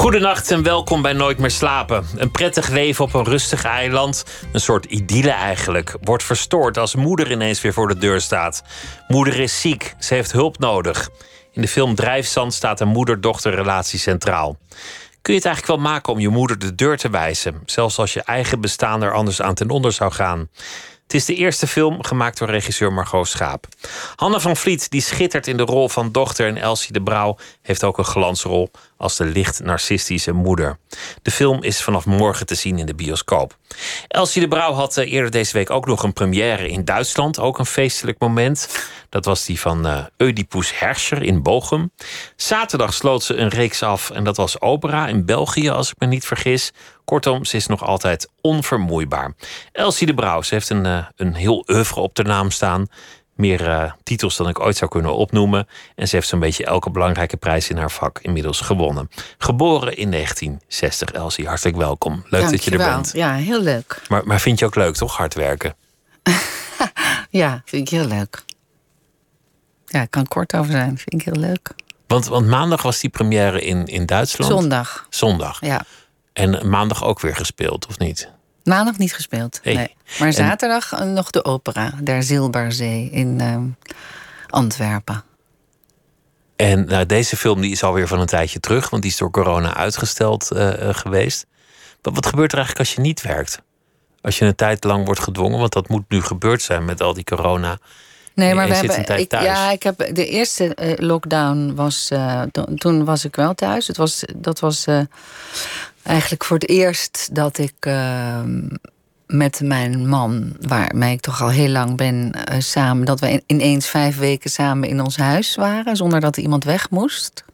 Goedenacht en welkom bij Nooit meer slapen. Een prettig leven op een rustig eiland, een soort idylle eigenlijk, wordt verstoord als moeder ineens weer voor de deur staat. Moeder is ziek, ze heeft hulp nodig. In de film Drijfzand staat een moeder-dochterrelatie centraal. Kun je het eigenlijk wel maken om je moeder de deur te wijzen, zelfs als je eigen bestaan er anders aan ten onder zou gaan? Het is de eerste film gemaakt door regisseur Margot Schaap. Hanne van Vliet, die schittert in de rol van dochter en Elsie de Brouw, heeft ook een glansrol als de licht narcistische moeder. De film is vanaf morgen te zien in de bioscoop. Elsie de Brouw had eh, eerder deze week ook nog een première in Duitsland, ook een feestelijk moment. Dat was die van uh, Oedipus Herscher in Bochum. Zaterdag sloot ze een reeks af en dat was opera in België, als ik me niet vergis. Kortom, ze is nog altijd onvermoeibaar. Elsie de Brouw, ze heeft een, uh, een heel oeuvre op de naam staan. Meer uh, titels dan ik ooit zou kunnen opnoemen. En ze heeft zo'n beetje elke belangrijke prijs in haar vak inmiddels gewonnen. Geboren in 1960. Elsie, hartelijk welkom. Leuk dat je er bent. Ja, heel leuk. Maar, maar vind je ook leuk, toch? Hard werken. Ja, vind ik heel leuk. Ja, ik kan kort over zijn. Vind ik heel leuk. Want, want maandag was die première in, in Duitsland. Zondag. Zondag. Ja. En maandag ook weer gespeeld, of niet? Maandag niet gespeeld. Nee. Maar zaterdag eh, nog de opera, Der Zilberzee in ehm, Antwerpen. En nou, deze film die is alweer van een tijdje terug, want die is door corona uitgesteld eh, eh, geweest. Wat, wat gebeurt er eigenlijk als je niet werkt? Als je een tijd lang wordt gedwongen, want dat moet nu gebeurd zijn met al die corona. Nee, maar we hebben. Ik, thuis. ja, ik heb de eerste eh, lockdown was. eh, to- toen was ik wel thuis. Het was, dat was eh, eigenlijk voor het eerst dat ik eh, met mijn man, waarmee ik toch al heel lang ben, samen, dat we in- ineens vijf weken samen in ons huis waren, zonder dat iemand weg moest.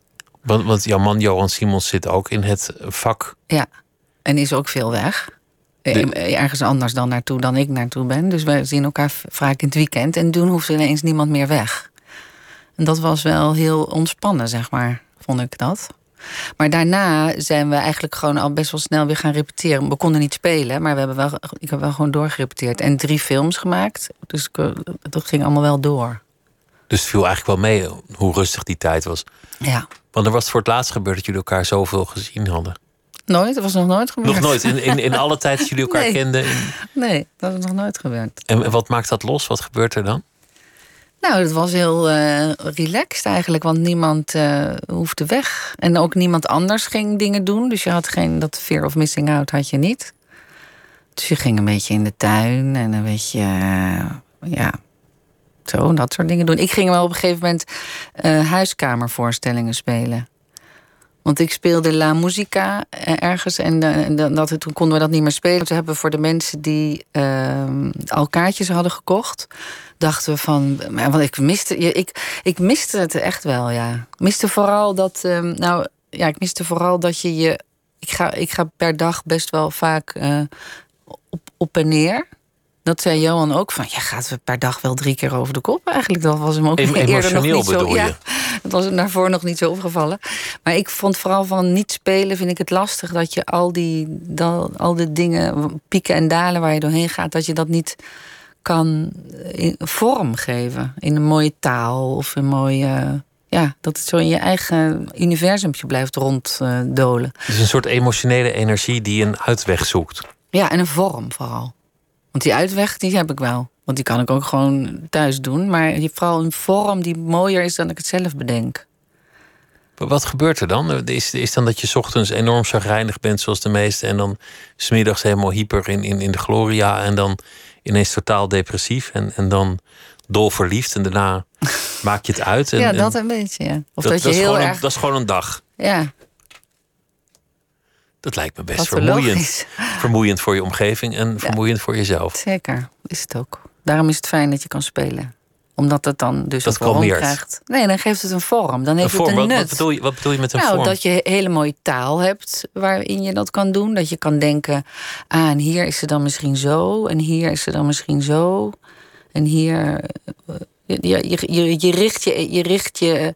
Want, want jouw man Johan Simons zit ook in het vak. Ja, en is ook veel weg. Eh, Ergens anders dan naartoe dan ik naartoe ben. Dus we zien elkaar vaak in het weekend. En toen hoefde ineens niemand meer weg. En dat was wel heel ontspannen, zeg maar, vond ik dat. Maar daarna zijn we eigenlijk gewoon al best wel snel weer gaan repeteren. We konden niet spelen, maar we hebben wel, ik heb wel gewoon doorgerepeteerd. En drie films gemaakt. Dus eh, dat ging allemaal wel door. Dus het viel eigenlijk wel mee hoe rustig die tijd was. Ja. Want er was het voor het laatst gebeurd dat jullie elkaar zoveel gezien hadden. Nooit, dat was nog nooit gebeurd. Nog nooit, in, in, in alle tijd dat jullie elkaar Nee. kenden. in- Nee, dat is nog nooit gebeurd. En, wat maakt dat los? Wat gebeurt er dan? Nou, het was heel eh, relaxed eigenlijk, want niemand eh, hoefde weg. En ook niemand anders ging dingen doen. Dus je had geen, dat fear of missing out had je niet. Dus je ging een beetje in de tuin en een beetje, eh, ja, zo, dat soort dingen doen. Ik ging wel op een gegeven moment huiskamervoorstellingen spelen. Want ik speelde La Musica eh, ergens en, eh, dat, toen konden we dat niet meer spelen. Toen hebben we voor de mensen die ehm, al kaartjes hadden gekocht, dachten we van. Want ik miste, ik, ik miste het echt wel, ja. Ik miste vooral dat. ehm, nou ja, ik miste vooral dat je je. Ik ga, ik ga per dag best wel vaak eh, op, op en neer. Dat zei Johan ook van, ja, gaat per dag wel drie keer over de kop eigenlijk. Dat was hem ook Em- eerder nog emotioneel niet zo. bedoel je? Ja, dat was hem daarvoor nog niet zo opgevallen. Maar ik vond vooral van niet spelen, vind ik het lastig dat je al die, al die dingen, pieken en dalen waar je doorheen gaat, dat je dat niet kan in vorm geven. In een mooie taal of een mooie. Ja, dat het zo in je eigen universumpje blijft ronddolen. Het is een soort emotionele energie die een uitweg zoekt. Ja, en een vorm vooral. Want die uitweg, die heb ik wel. Want die kan ik ook gewoon thuis doen. Maar je- vooral een vorm die mooier is dan ik het zelf bedenk. Maar Wat gebeurt er dan? Is, is dan dat je 's ochtends enorm chagrijnig bent, zoals de meesten, en dan smiddags helemaal hyper in, in, in de gloria, en dan ineens totaal depressief, en, en dan dol verliefd, en daarna maak je het uit. En, ja, en dat een beetje, ja. Of dat, je heel erg... een, dat is gewoon een dag. Ja, Dat lijkt me best vermoeiend. Vermoeiend voor je omgeving en vermoeiend voor jezelf. zeker. Is het ook. Daarom is het fijn dat je kan spelen. Omdat het dan dus Dat een vorm krijgt. Nee, dan geeft het een vorm. Dan Een heeft vorm, het een wat, nut. wat, bedoel je, wat bedoel je met een nou, vorm? dat je hele mooie taal hebt waarin je dat kan doen. Dat je kan denken, ah, en hier is ze dan misschien zo. En hier is ze dan misschien zo. En hier... eh, Je, je, je, je, je richt, je, je, richt, je,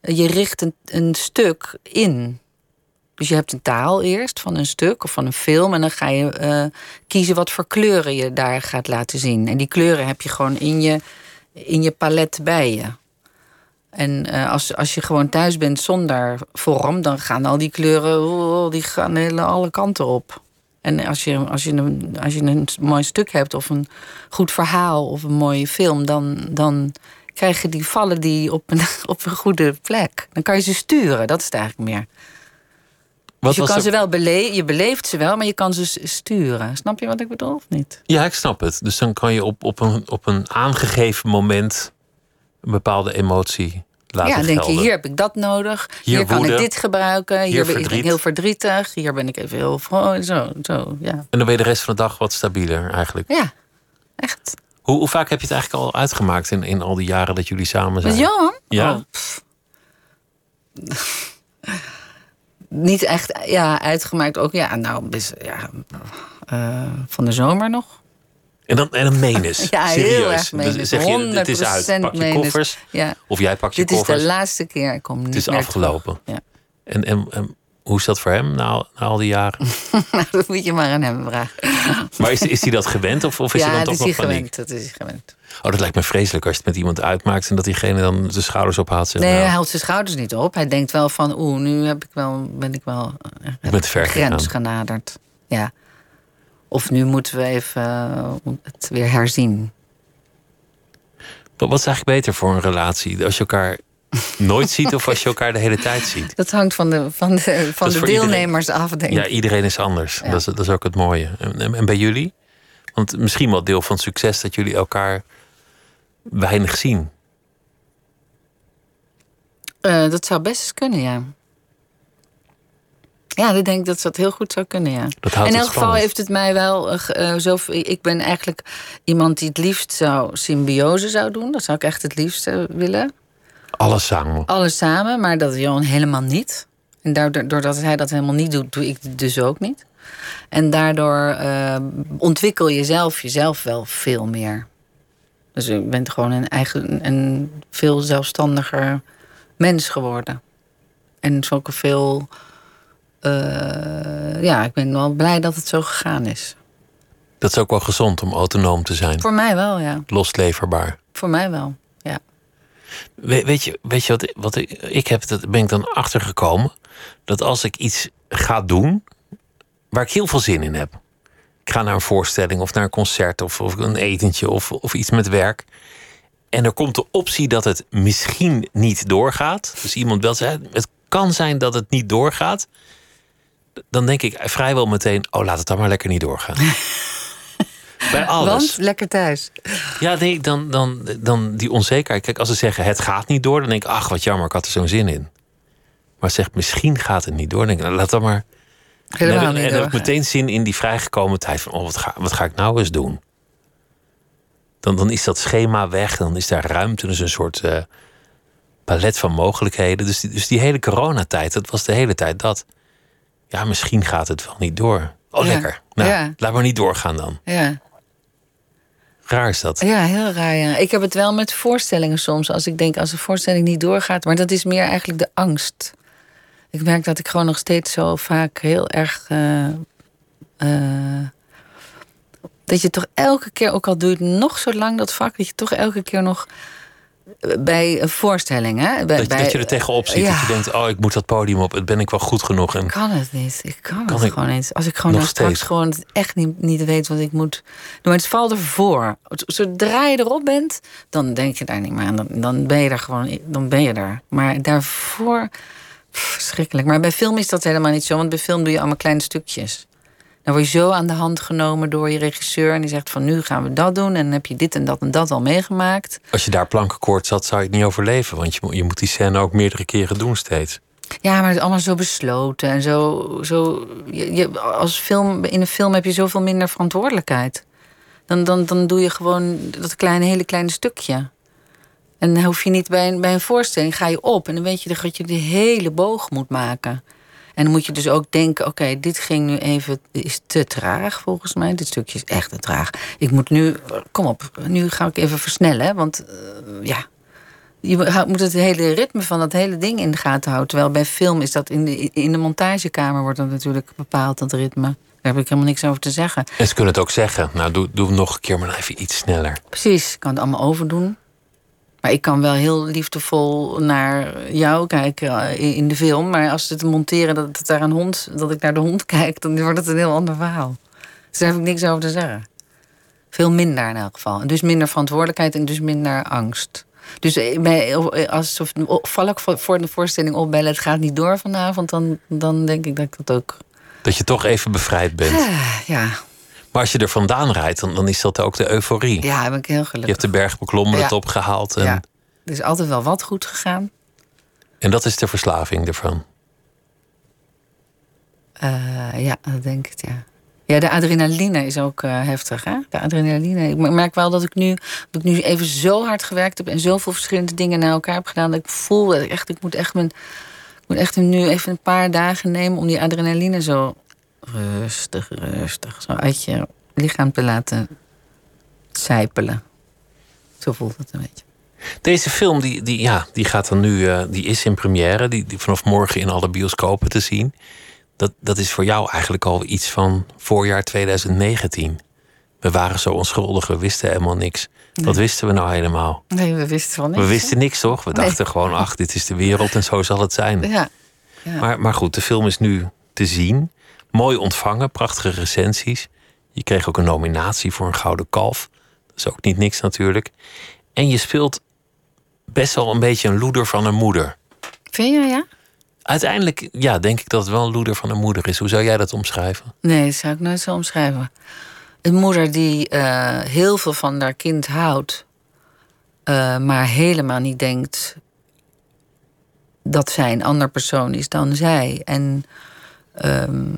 je richt een, een stuk in. Dus je hebt een taal eerst van een stuk of van een film. En dan ga je eh, kiezen wat voor kleuren je daar gaat laten zien. En die kleuren heb je gewoon in je, in je palet bij je. En eh, als, als je gewoon thuis bent zonder vorm, dan gaan al die kleuren oh, die gaan hele, alle kanten op. En als je, als, je een, als je een mooi stuk hebt, of een goed verhaal, of een mooie film, dan, dan krijgen die vallen die op een, op een goede plek. Dan kan je ze sturen, dat is het eigenlijk meer. Dus je kan er- ze wel bele je beleeft ze wel, maar je kan ze sturen. Snap je wat ik bedoel of niet? Ja, ik snap het. Dus dan kan je op, op, een, op een aangegeven moment een bepaalde emotie laten ja, dan denk je, hier heb ik dat nodig. Hier Hier, kan ik dit gebruiken. Hier, Hier ben ik heel verdrietig. Hier ben ik even heel vrolijk. Zo, zo, ja. En dan ben je de rest van de dag wat stabieler eigenlijk. Ja, echt. Hoe, hoe vaak heb je het eigenlijk al uitgemaakt in, in al die jaren dat jullie samen zijn? Met Johan? Ja. Oh. Niet echt ja, uitgemaakt. Ook ja, nou, best, ja, eh, van de zomer nog. En dan, en dan menens. Ja, heel Serieus. erg menens. Dus zeg je, het is uit. 100% Pak je koffers. Ja. Of jij pakt je Dit is koffers. de laatste keer. Ik kom niet het is afgelopen. En, en, en hoe is dat voor hem na, na al die jaren? Ja. Nou, dat moet je maar aan hem vragen. Maar is, is hij dat gewend? Of, of is ja, er dan dat toch is nog hij paniek? gewend. Dat is hij gewend. Oh, dat lijkt me vreselijk als je het met iemand uitmaakt... en dat diegene dan de schouders ophaalt. Zegt, Nee, nou, hij haalt zijn schouders niet op. Hij denkt wel van, oeh, nu heb ik wel, ben ik wel eh, Ik ben te ver de grens gegaan. genaderd. Ja. Of nu moeten we even eh, het weer herzien. Wat wat is eigenlijk beter voor een relatie? Als je elkaar nooit ziet of als je elkaar de hele tijd ziet? Dat hangt van de, van de, van de iedereen. deelnemers af, denk Ja, ik. iedereen is anders. Ja. Dat, is, dat is ook het mooie. En, en- bij jullie? Want misschien wel deel van het succes dat jullie elkaar weinig zien. Eh, dat zou best eens kunnen, ja. Ja, ik denk dat dat heel goed zou kunnen, ja. Dat houdt In elk geval heeft het mij wel eh, eh, zo. Ik ben eigenlijk iemand die het liefst zou symbiose zou doen. Dat zou ik echt het liefst willen. Alles samen. Alles samen, maar dat Johan helemaal niet. En daardoor, doordat hij dat helemaal niet doet, doe ik het dus ook niet. En daardoor eh, ontwikkel je zelf jezelf wel veel meer. Dus je bent gewoon een eigen, een veel zelfstandiger mens geworden. En een veel. eh, ja, ik ben wel blij dat het zo gegaan is. Dat is ook wel gezond om autonoom te zijn. Voor mij wel, ja. Losleverbaar. Voor mij wel. Weet je, weet je wat, wat ik, ik heb? Dat ben ik dan achtergekomen. Dat als ik iets ga doen waar ik heel veel zin in heb. Ik ga naar een voorstelling of naar een concert of, of een etentje of, of iets met werk. En er komt de optie dat het misschien niet doorgaat. Dus iemand belt zegt, het kan zijn dat het niet doorgaat. Dan denk ik vrijwel meteen, oh laat het dan maar lekker niet doorgaan. Bij alles. Want lekker thuis. Ja, nee, dan, dan, dan die onzekerheid. Kijk, als ze zeggen het gaat niet door, dan denk ik, ach wat jammer, ik had er zo'n zin in. Maar ze zegt misschien gaat het niet door, dan denk ik, nou, laat dan maar. Helemaal en dan, niet en dan heb ik meteen zin in die vrijgekomen tijd van, oh wat ga, wat ga ik nou eens doen? Dan, dan is dat schema weg, dan is daar ruimte, dus een soort eh, palet van mogelijkheden. Dus die, dus die hele coronatijd, dat was de hele tijd dat. Ja, misschien gaat het wel niet door. Oh, Ja. lekker. Nou, Ja. laat maar niet doorgaan dan. Ja. Raar is dat. Ja, heel raar. Ja. Ik heb het wel met voorstellingen soms. Als ik denk, als een voorstelling niet doorgaat. Maar dat is meer eigenlijk de angst. Ik merk dat ik gewoon nog steeds zo vaak heel erg. eh, eh, dat je toch elke keer, ook al het nog zo lang dat vak, dat je toch elke keer nog bij een voorstelling, hè? Bij, Dat, bij- dat je er tegenop ziet. ja. Dat je denkt, oh, ik moet dat podium op. Ben ik wel goed genoeg? En Ik kan het niet. Ik kan, Kan het ik gewoon niet. Als ik gewoon nog nou straks steeds? gewoon echt niet, niet weet wat ik moet doen. Maar het valt ervoor. Zodra je erop bent, dan denk je daar niet meer aan. Dan, dan ben je er gewoon, dan ben je er. Maar daarvoor, verschrikkelijk. Maar bij film is dat helemaal niet zo. Want bij film doe je allemaal kleine stukjes. Dan word je zo aan de hand genomen door je regisseur. En die zegt van nu gaan we dat doen. En dan heb je dit en dat en dat al meegemaakt. als je daar plankenkoord zat, zou je het niet overleven. Want je, moet- je moet die scène ook meerdere keren doen steeds. Ja, maar het is allemaal zo besloten en zo. zo je, je- als film, in een film heb je zoveel minder verantwoordelijkheid. Dan, dan, dan doe je gewoon dat kleine, hele kleine stukje. En dan hoef je niet bij een, bij een voorstelling, ga je op en dan weet je dat je de hele boog moet maken. En dan moet je dus ook denken: oké, dit ging nu even, is te traag volgens mij. Dit stukje is echt te traag. Ik moet nu, kom op, nu ga ik even versnellen. Want uh, ja, je moet het hele ritme van dat hele ding in de gaten houden. Terwijl bij film is dat in de, in de montagekamer wordt dat natuurlijk bepaald, dat ritme. Daar heb ik helemaal niks over te zeggen. En ze kunnen het ook zeggen. Nou, doe, doe nog een keer, maar even iets sneller. Precies, ik kan het allemaal overdoen. Maar ik kan wel heel liefdevol naar jou kijken eh, in de film. Maar als ze het monteren dat, het daar een hond, dat ik naar de hond kijk, dan wordt het een heel ander verhaal. Dus daar heb ik niks over te zeggen. Veel minder in elk geval. En dus minder verantwoordelijkheid en dus minder angst. Dus eh, bij, eh, als val ik voor de voorstelling opbellen, het gaat niet door vanavond, dan, dan denk ik dat ik dat ook. Dat je toch even bevrijd bent. ja. Maar als je er vandaan rijdt, dan, dan is dat ook de euforie. Ja, heb ik heel gelukkig. Je hebt de berg beklommen, het opgehaald. En... Ja, er is altijd wel wat goed gegaan. En dat is de verslaving ervan? Uh, ja, dat denk ik, ja. Ja, de adrenaline is ook uh, heftig, hè? De adrenaline. Ik merk wel dat ik, nu, dat ik nu even zo hard gewerkt heb... en zoveel verschillende dingen naar elkaar heb gedaan... dat ik voel dat ik echt... Ik moet echt, mijn, ik moet echt nu even een paar dagen nemen... om die adrenaline zo rustig, rustig... zo uit je lichaam te laten zijpelen. Zo voelt het een beetje. Deze film die, die, ja, die gaat dan nu, uh, die is in première, die, die vanaf morgen in alle bioscopen te zien dat, dat is voor jou eigenlijk al iets van voorjaar 2019. We waren zo onschuldig, we wisten helemaal niks. Wat wisten we nou helemaal? Nee, we wisten van niks. We wisten niks, toch? We dachten gewoon, ach, dit is de wereld en zo zal het zijn. Ja. ja. Maar, maar goed, de film is nu te zien. Mooi ontvangen, prachtige recensies. Je kreeg ook een nominatie voor een Gouden Kalf. Dat is ook niet niks natuurlijk. En je speelt best wel een beetje een loeder van een moeder. Vind je, ja? Uiteindelijk, ja, denk ik dat het wel een loeder van een moeder is. Hoe zou jij dat omschrijven? Nee, dat zou ik nooit zo omschrijven. Een moeder die uh, heel veel van haar kind houdt, uh, maar helemaal niet denkt dat zij een ander persoon is dan zij. En um,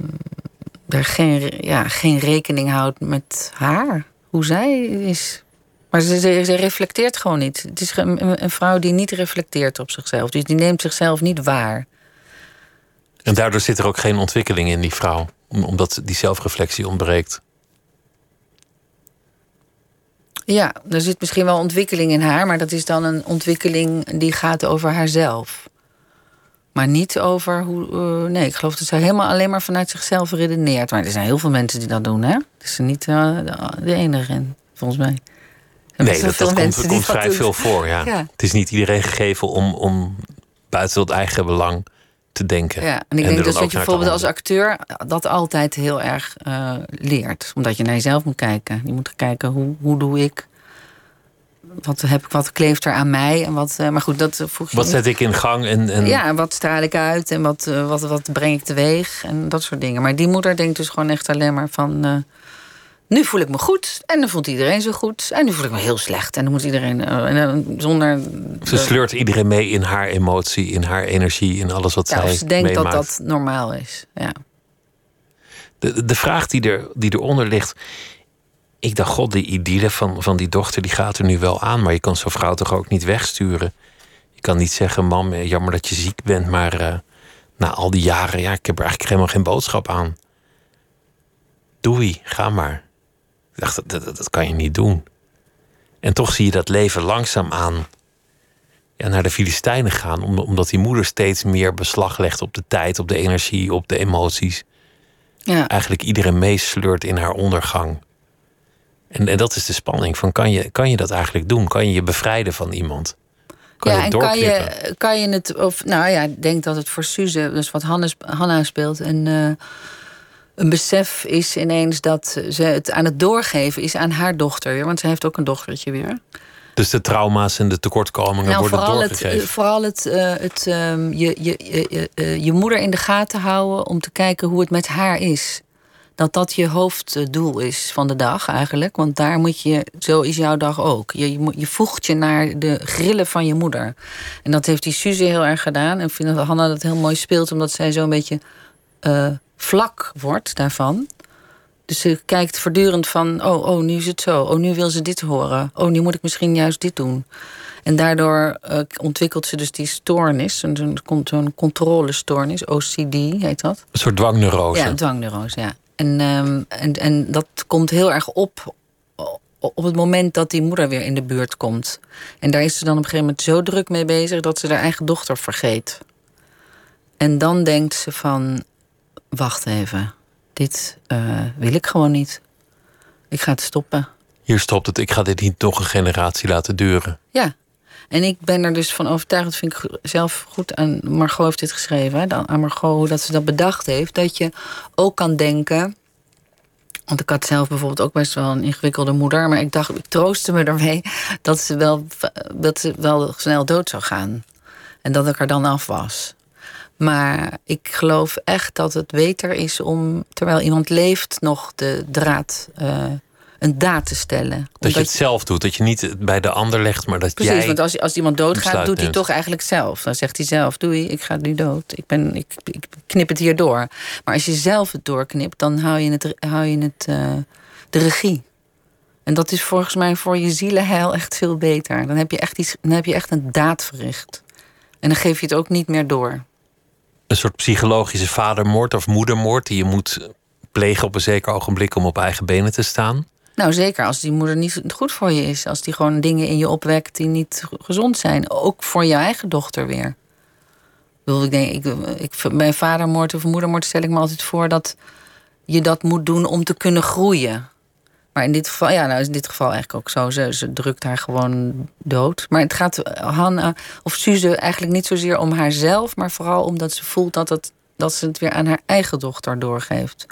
er geen, ja, geen rekening houdt met haar, hoe zij is. Maar ze, ze, ze, reflecteert gewoon niet. Het is een, een, vrouw die niet reflecteert op zichzelf. Dus die neemt zichzelf niet waar. En daardoor zit er ook geen ontwikkeling in die vrouw, omdat die zelfreflectie ontbreekt. Ja, er zit misschien wel ontwikkeling in haar, maar dat is dan een ontwikkeling die gaat over haarzelf. Maar niet over hoe. Uh, nee, ik geloof dat ze helemaal alleen maar vanuit zichzelf redeneert. Maar er zijn heel veel mensen die dat doen, hè? Het is niet uh, de enige in, volgens mij. Nee, dat, dat komt, komt vrij veel voor, ja. ja. Het is niet iedereen gegeven om, om buiten het eigen belang te denken. Ja, en ik denk dus dat je bijvoorbeeld als acteur dat altijd heel erg uh, leert. Omdat je naar jezelf moet kijken. Je moet kijken hoe, hoe doe ik. Wat, heb ik, wat kleeft er aan mij? En wat, uh, maar goed, dat voeg je Wat zet ik in gang? En, en... Ja, wat straal ik uit? En wat, uh, wat, wat breng ik teweeg? En dat soort dingen. Maar die moeder denkt dus gewoon echt alleen maar van nu voel ik me goed en dan voelt iedereen zo goed. En nu voel ik me heel slecht en dan moet iedereen uh, zonder. Ze sleurt iedereen mee in haar emotie, in haar energie, in alles wat ja, zij. Ze denkt dat dat normaal is. Ja. De, de vraag die, er, die eronder ligt. Ik dacht, god, die idylle van, van die dochter die gaat er nu wel aan. Maar je kan zo'n vrouw toch ook niet wegsturen. Je kan niet zeggen, mam, jammer dat je ziek bent. Maar uh, na al die jaren, ja, ik heb er eigenlijk helemaal geen boodschap aan. Doei, ga maar. Ik dacht, dat, dat, dat, kan je niet doen. En toch zie je dat leven langzaam aan ja, naar de Filistijnen gaan. Omdat die moeder steeds meer beslag legt op de tijd, op de energie, op de emoties. Ja. Eigenlijk iedereen meesleurt in haar ondergang. En, en dat is de spanning van kan je, kan je dat eigenlijk doen? Kan je je bevrijden van iemand? Kan ja, je en kan je, kan je het, of nou ja, ik denk dat het voor Suze, dus wat Hannes, Hanna speelt en uh, een besef is ineens dat ze het aan het doorgeven is aan haar dochter weer. Want ze heeft ook een dochtertje weer. Dus de trauma's en de tekortkomingen nou, worden vooral doorgegeven? Het, vooral het, uh, het um, je, je, je, je moeder in de gaten houden om te kijken hoe het met haar is. Dat dat je hoofddoel is van de dag eigenlijk. Want daar moet je, zo is jouw dag ook. Je, je, je voegt je naar de grillen van je moeder. En dat heeft die Suze heel erg gedaan. En ik vind dat Hanna dat heel mooi speelt, omdat zij zo'n beetje uh, vlak wordt daarvan. Dus ze kijkt voortdurend van, oh, oh, nu is het zo. Oh, nu wil ze dit horen. Oh, nu moet ik misschien juist dit doen. En daardoor uh, ontwikkelt ze dus die stoornis, een, zo'n controlestoornis, OCD heet dat. Een soort dwangneurose. Ja, dwangneurose, ja. En, um, en, en dat komt heel erg op op het moment dat die moeder weer in de buurt komt. En daar is ze dan op een gegeven moment zo druk mee bezig dat ze haar eigen dochter vergeet. En dan denkt ze van, wacht even, dit uh, wil ik gewoon niet. Ik ga het stoppen. Hier stopt het, ik ga dit niet nog een generatie laten duren. Ja, en ik ben er dus van overtuigd, dat vind ik zelf goed aan Margot heeft dit geschreven, hè, aan Margot, hoe dat ze dat bedacht heeft, dat je ook kan denken. Want ik had zelf bijvoorbeeld ook best wel een ingewikkelde moeder. Maar ik dacht, ik troostte me ermee dat ze wel, dat ze wel snel dood zou gaan. En dat ik er dan af was. Maar ik geloof echt dat het beter is om, terwijl iemand leeft, nog de draad uh, een daad te stellen. Dat je het zelf doet, dat je niet bij de ander legt, maar dat Precies, jij. want als, als iemand doodgaat, doet hij toch eigenlijk zelf. Dan zegt hij zelf: Doei, ik ga nu dood. Ik, ben, ik, ik knip het hier door. Maar als je zelf het doorknipt, dan hou je, het, hou je het, uh, de regie. En dat is volgens mij voor je zielenheil echt veel beter. Dan heb je echt, iets, dan heb je echt een daad verricht. En dan geef je het ook niet meer door. Een soort psychologische vadermoord of moedermoord die je moet plegen op een zeker ogenblik om op eigen benen te staan. Nou, zeker als die moeder niet goed voor je is. Als die gewoon dingen in je opwekt die niet gezond zijn. Ook voor je eigen dochter weer. Ik denk, ik, ik, bij vadermoord of moedermoord stel ik me altijd voor dat je dat moet doen om te kunnen groeien. Maar in dit geval, ja, nou is in dit geval eigenlijk ook zo. Ze, ze drukt haar gewoon dood. Maar het gaat Hanna of Suze eigenlijk niet zozeer om haarzelf, maar vooral omdat ze voelt dat, het, dat ze het weer aan haar eigen dochter doorgeeft.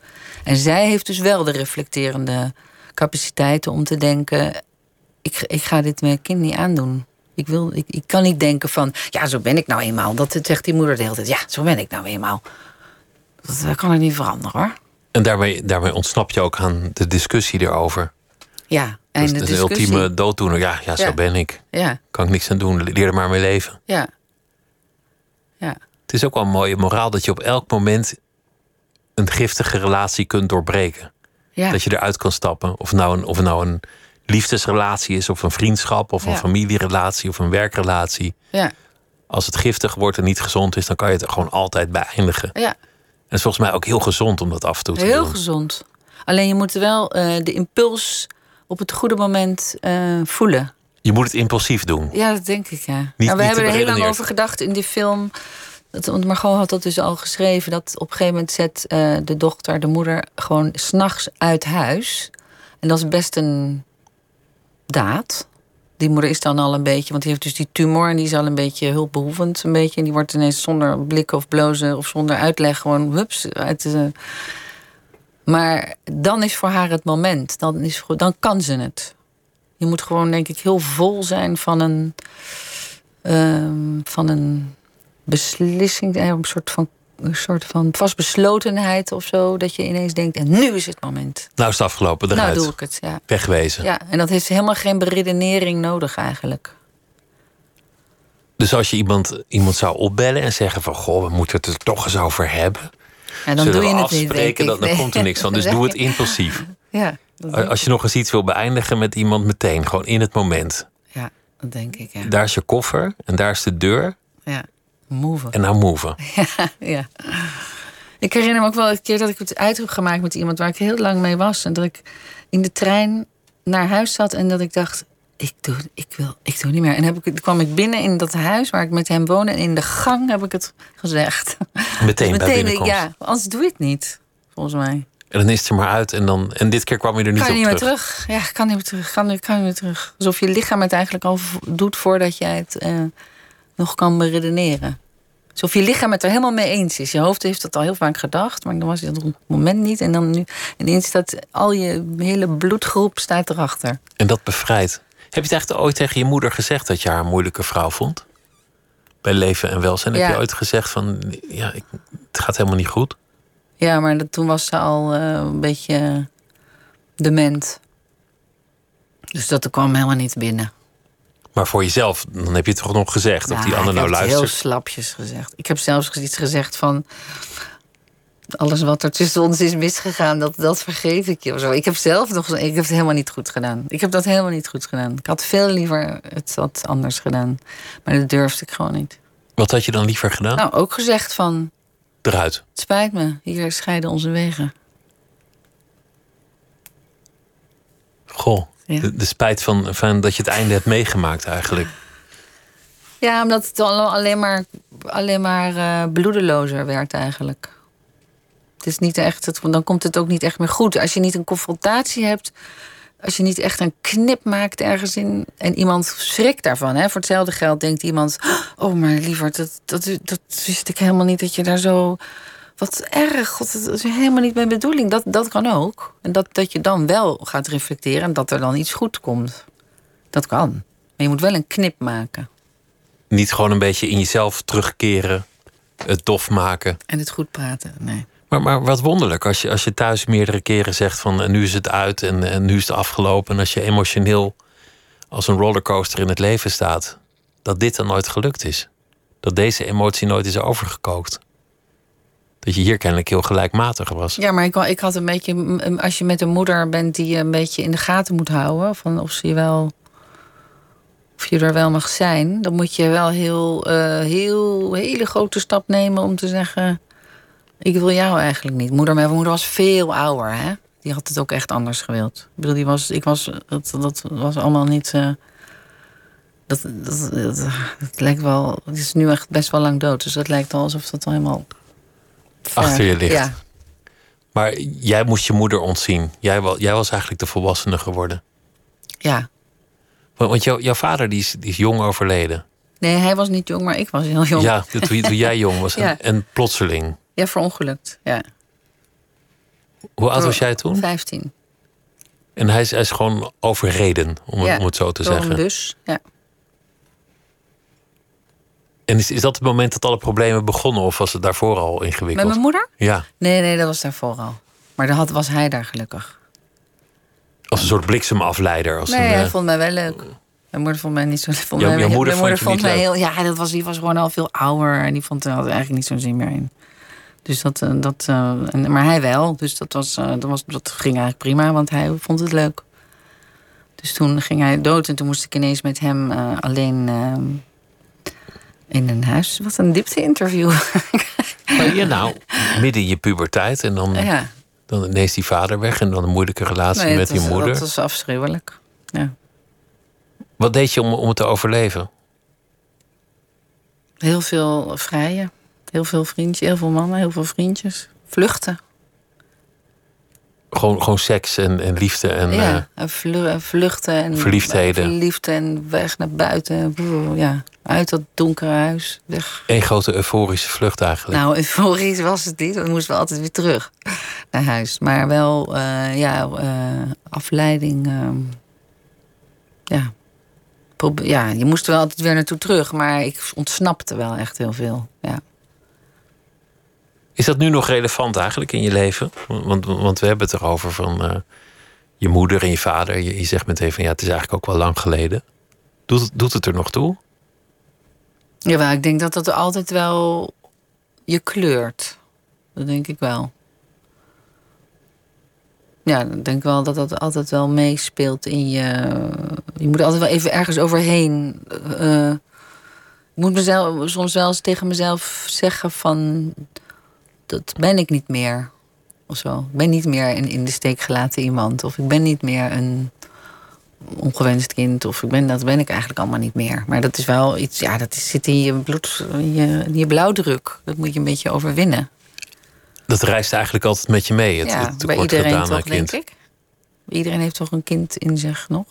En zij heeft dus wel de reflecterende capaciteiten om te denken: ik, ik ga dit mijn kind niet aandoen. Ik, wil, ik, ik kan niet denken van, ja, zo ben ik nou eenmaal. Dat zegt die moeder de hele tijd. Ja, zo ben ik nou eenmaal. Dat kan ik niet veranderen hoor. En daarmee, daarmee ontsnap je ook aan de discussie erover. Ja, en dus de, de discussie... ultieme dooddoener. Ja, ja, zo ben ik. Ja. Kan ik niks aan doen. Leer er maar mee leven. Ja. ja. Het is ook wel een mooie moraal dat je op elk moment een giftige relatie kunt doorbreken. Ja. Dat je eruit kan stappen. Of, nou een, of het nou een liefdesrelatie is, of een vriendschap, of een familierelatie, of een werkrelatie. Ja. Als het giftig wordt en niet gezond is, dan kan je het er gewoon altijd beëindigen. Ja. En het is volgens mij ook heel gezond om dat af en toe te heel doen. Heel gezond. Alleen je moet wel uh, de impuls op het goede moment uh, voelen. Je moet het impulsief doen. Ja, dat denk ik, ja. Niet, nou, we niet hebben er heel lang over gedacht in die film. Dat, want Margot had dat dus al geschreven. Dat op een gegeven moment zet uh, de dochter, de moeder, gewoon s'nachts uit huis. En dat is best een daad. Die moeder is dan al een beetje, want die heeft dus die tumor en die is al een beetje hulpbehoevend. Een beetje. En die wordt ineens zonder blikken of blozen of zonder uitleg gewoon hups. Maar dan is voor haar het moment. Dan, is, dan kan ze het. Je moet gewoon, denk ik, heel vol zijn van een. Uh, van een beslissing, een soort van een soort van vastbeslotenheid of zo. Dat je ineens denkt, en nu is het moment. Nou is het afgelopen, eruit. Nou doe ik het, ja. Wegwezen. Ja, en dat heeft helemaal geen beredenering nodig eigenlijk. Dus als je iemand, iemand zou opbellen en zeggen van... goh, we moeten het er toch eens over hebben... En dan doe je het afspreken, niet, dan, komt er niks van. Dus doe het impulsief. Ja, als je nog eens iets wil beëindigen met iemand meteen, gewoon in het moment. Ja, dat denk ik, ja. Daar is je koffer en daar is de deur. Ja. Move. En nou move. Ja, ja. Ik herinner me ook wel een keer dat ik het uit heb gemaakt met iemand waar ik heel lang mee was. En dat ik in de trein naar huis zat en dat ik dacht. Ik doe, ik wil, ik doe niet meer. En heb ik, kwam ik binnen in dat huis waar ik met hem woonde. En in de gang heb ik het gezegd. Meteen, dus meteen bij Ja, anders doe je het niet, volgens mij. En dan is het er maar uit. En, dan, en dit keer kwam je er niet kan je niet terug. meer terug. Ja, kan niet meer terug. Kan, kan niet meer terug. Alsof je lichaam het eigenlijk al doet voordat jij het uh, nog kan beredeneren. Alsof je lichaam het er helemaal mee eens is. Je hoofd heeft dat al heel vaak gedacht, maar dan was het op het moment niet. En dan nu ineens staat al je hele bloedgroep staat erachter. En dat bevrijdt. Heb je het echt ooit tegen je moeder gezegd dat je haar een moeilijke vrouw vond? Bij leven en welzijn. Ja. Heb je ooit gezegd van ja, ik, het gaat helemaal niet goed? Ja, maar dat, toen was ze al uh, een beetje dement. Dus dat kwam helemaal niet binnen. Maar voor jezelf, dan heb je het toch nog gezegd? of die ander nou ik heb luistert? heel slapjes gezegd. Ik heb zelfs iets gezegd van... alles wat er tussen ons is misgegaan, dat, dat vergeet ik je. Of zo. Ik heb zelf nog. Ik heb het helemaal niet goed gedaan. Ik heb dat helemaal niet goed gedaan. Ik had veel liever het wat anders gedaan. Maar dat durfde ik gewoon niet. Wat had je dan liever gedaan? Nou, ook gezegd van. Eruit. Het spijt me, hier scheiden onze wegen. Goh, Ja. de, de spijt van, van dat je het einde hebt meegemaakt eigenlijk. Ja, omdat het al- alleen maar, alleen maar eh, bloedelozer werd eigenlijk. Het is niet echt, het, dan komt het ook niet echt meer goed. Als je niet een confrontatie hebt, als je niet echt een knip maakt ergens in... en iemand schrikt daarvan, hè. voor hetzelfde geld denkt iemand... oh, maar liever, dat, dat, dat wist ik helemaal niet dat je daar zo... Wat erg, God, dat is helemaal niet mijn bedoeling. Dat, dat kan ook. En dat, dat je dan wel gaat reflecteren en dat er dan iets goed komt. Dat kan. Maar je moet wel een knip maken. Niet gewoon een beetje in jezelf terugkeren, het dof maken. En het goed praten, nee. Maar, maar wat wonderlijk als je, als je thuis meerdere keren zegt van en nu is het uit en, en nu is het afgelopen. En als je emotioneel als een rollercoaster in het leven staat, dat dit dan nooit gelukt is. Dat deze emotie nooit is overgekookt. Dat je hier kennelijk heel gelijkmatig was. Ja, maar ik, ik had een beetje... Als je met een moeder bent die je een beetje in de gaten moet houden... van of ze je wel... of je er wel mag zijn... dan moet je wel heel, eh heel hele grote stap nemen om te zeggen... ik wil jou eigenlijk niet. Moeder, mijn moeder was veel ouder, hè? Die had het ook echt anders gewild. Ik bedoel, die was... Ik was dat, dat was allemaal niet... eh, dat, dat, dat, dat lijkt wel... Het is nu echt best wel lang dood. Dus het lijkt wel alsof dat al helemaal... Achter je ligt. Ja, Maar jij moest je moeder ontzien. Jij, jij was eigenlijk de volwassene geworden. ja. Want, want jouw, jouw vader die is, die is jong overleden. Nee, hij was niet jong, maar ik was heel jong. Ja, toen, toen jij jong was. En, Ja. en plotseling. Ja, verongelukt. Ja. Hoe oud was jij toen? 15. En hij is, hij is gewoon overreden, om, het- om het zo te Door zeggen. een bus. Ja. En is, is dat het moment dat alle problemen begonnen of was het daarvoor al Met ingewikkeld? mijn moeder? Ja, Nee, nee, dat was daarvoor al. Maar dan had, was hij daar gelukkig. als een soort bliksemafleider. Als nee, een, hij eh, vond mij wel leuk. Mijn moeder vond mij niet zo vond Jouw- mij- jouw moeder vond mij heel. Ja, dat was, die was gewoon al veel ouder. En die vond er eigenlijk niet zo'n zin meer in. Dus dat. eh, dat eh, en, maar hij wel. Dus dat, was, dat, was, dat ging eigenlijk prima, want hij vond het leuk. Dus toen ging hij dood en toen moest ik ineens met hem alleen eh, in een huis. Wat een diepte-interview. maar ja, nou, midden in je puberteit en dan, ja, dan ineens die vader weg en dan een moeilijke relatie nee, met je moeder. dat was afschuwelijk. Ja. Wat deed je om, om het te overleven? Heel veel vrijen. Heel veel vriendjes, heel veel mannen, heel veel vriendjes. Vluchten. Gewoon, gewoon seks en, en liefde en eh, ja, en vlu- en vluchten. En Verliefdheden. Verliefd en weg naar buiten. Ja, uit dat donkere huis. Weg. één grote euforische vlucht eigenlijk. Nou, euforisch was het niet. We moesten wel altijd weer terug naar huis. Maar wel, eh, ja, eh, afleiding. ehm, ja. Probe- ja, je moest er wel altijd weer naartoe terug. Maar ik ontsnapte wel echt heel veel. Ja. Is dat nu nog relevant eigenlijk in je leven? Want, want we hebben het erover van eh, je moeder en je vader. Je, zegt meteen van ja, het is eigenlijk ook wel lang geleden. Doet, het- doet het er nog toe? Jawel, ik denk dat dat altijd wel je kleurt. Dat denk ik wel. Ja, ik denk wel dat dat altijd wel meespeelt in je. Je moet altijd wel even ergens overheen. eh, ik moet mezelf soms wel eens tegen mezelf zeggen van... dat ben ik niet meer. Of zo. Ik ben niet meer een in de steek gelaten iemand. Of ik ben niet meer een ongewenst kind. Of ik ben, dat ben ik eigenlijk allemaal niet meer. Maar dat is wel iets, ja, dat zit in je bloed, in je, in je blauwdruk. Dat moet je een beetje overwinnen. Dat reist eigenlijk altijd met je mee. Het, ja, het bij iedereen gedaan toch, kind. denk ik. Iedereen heeft toch een kind in zich nog?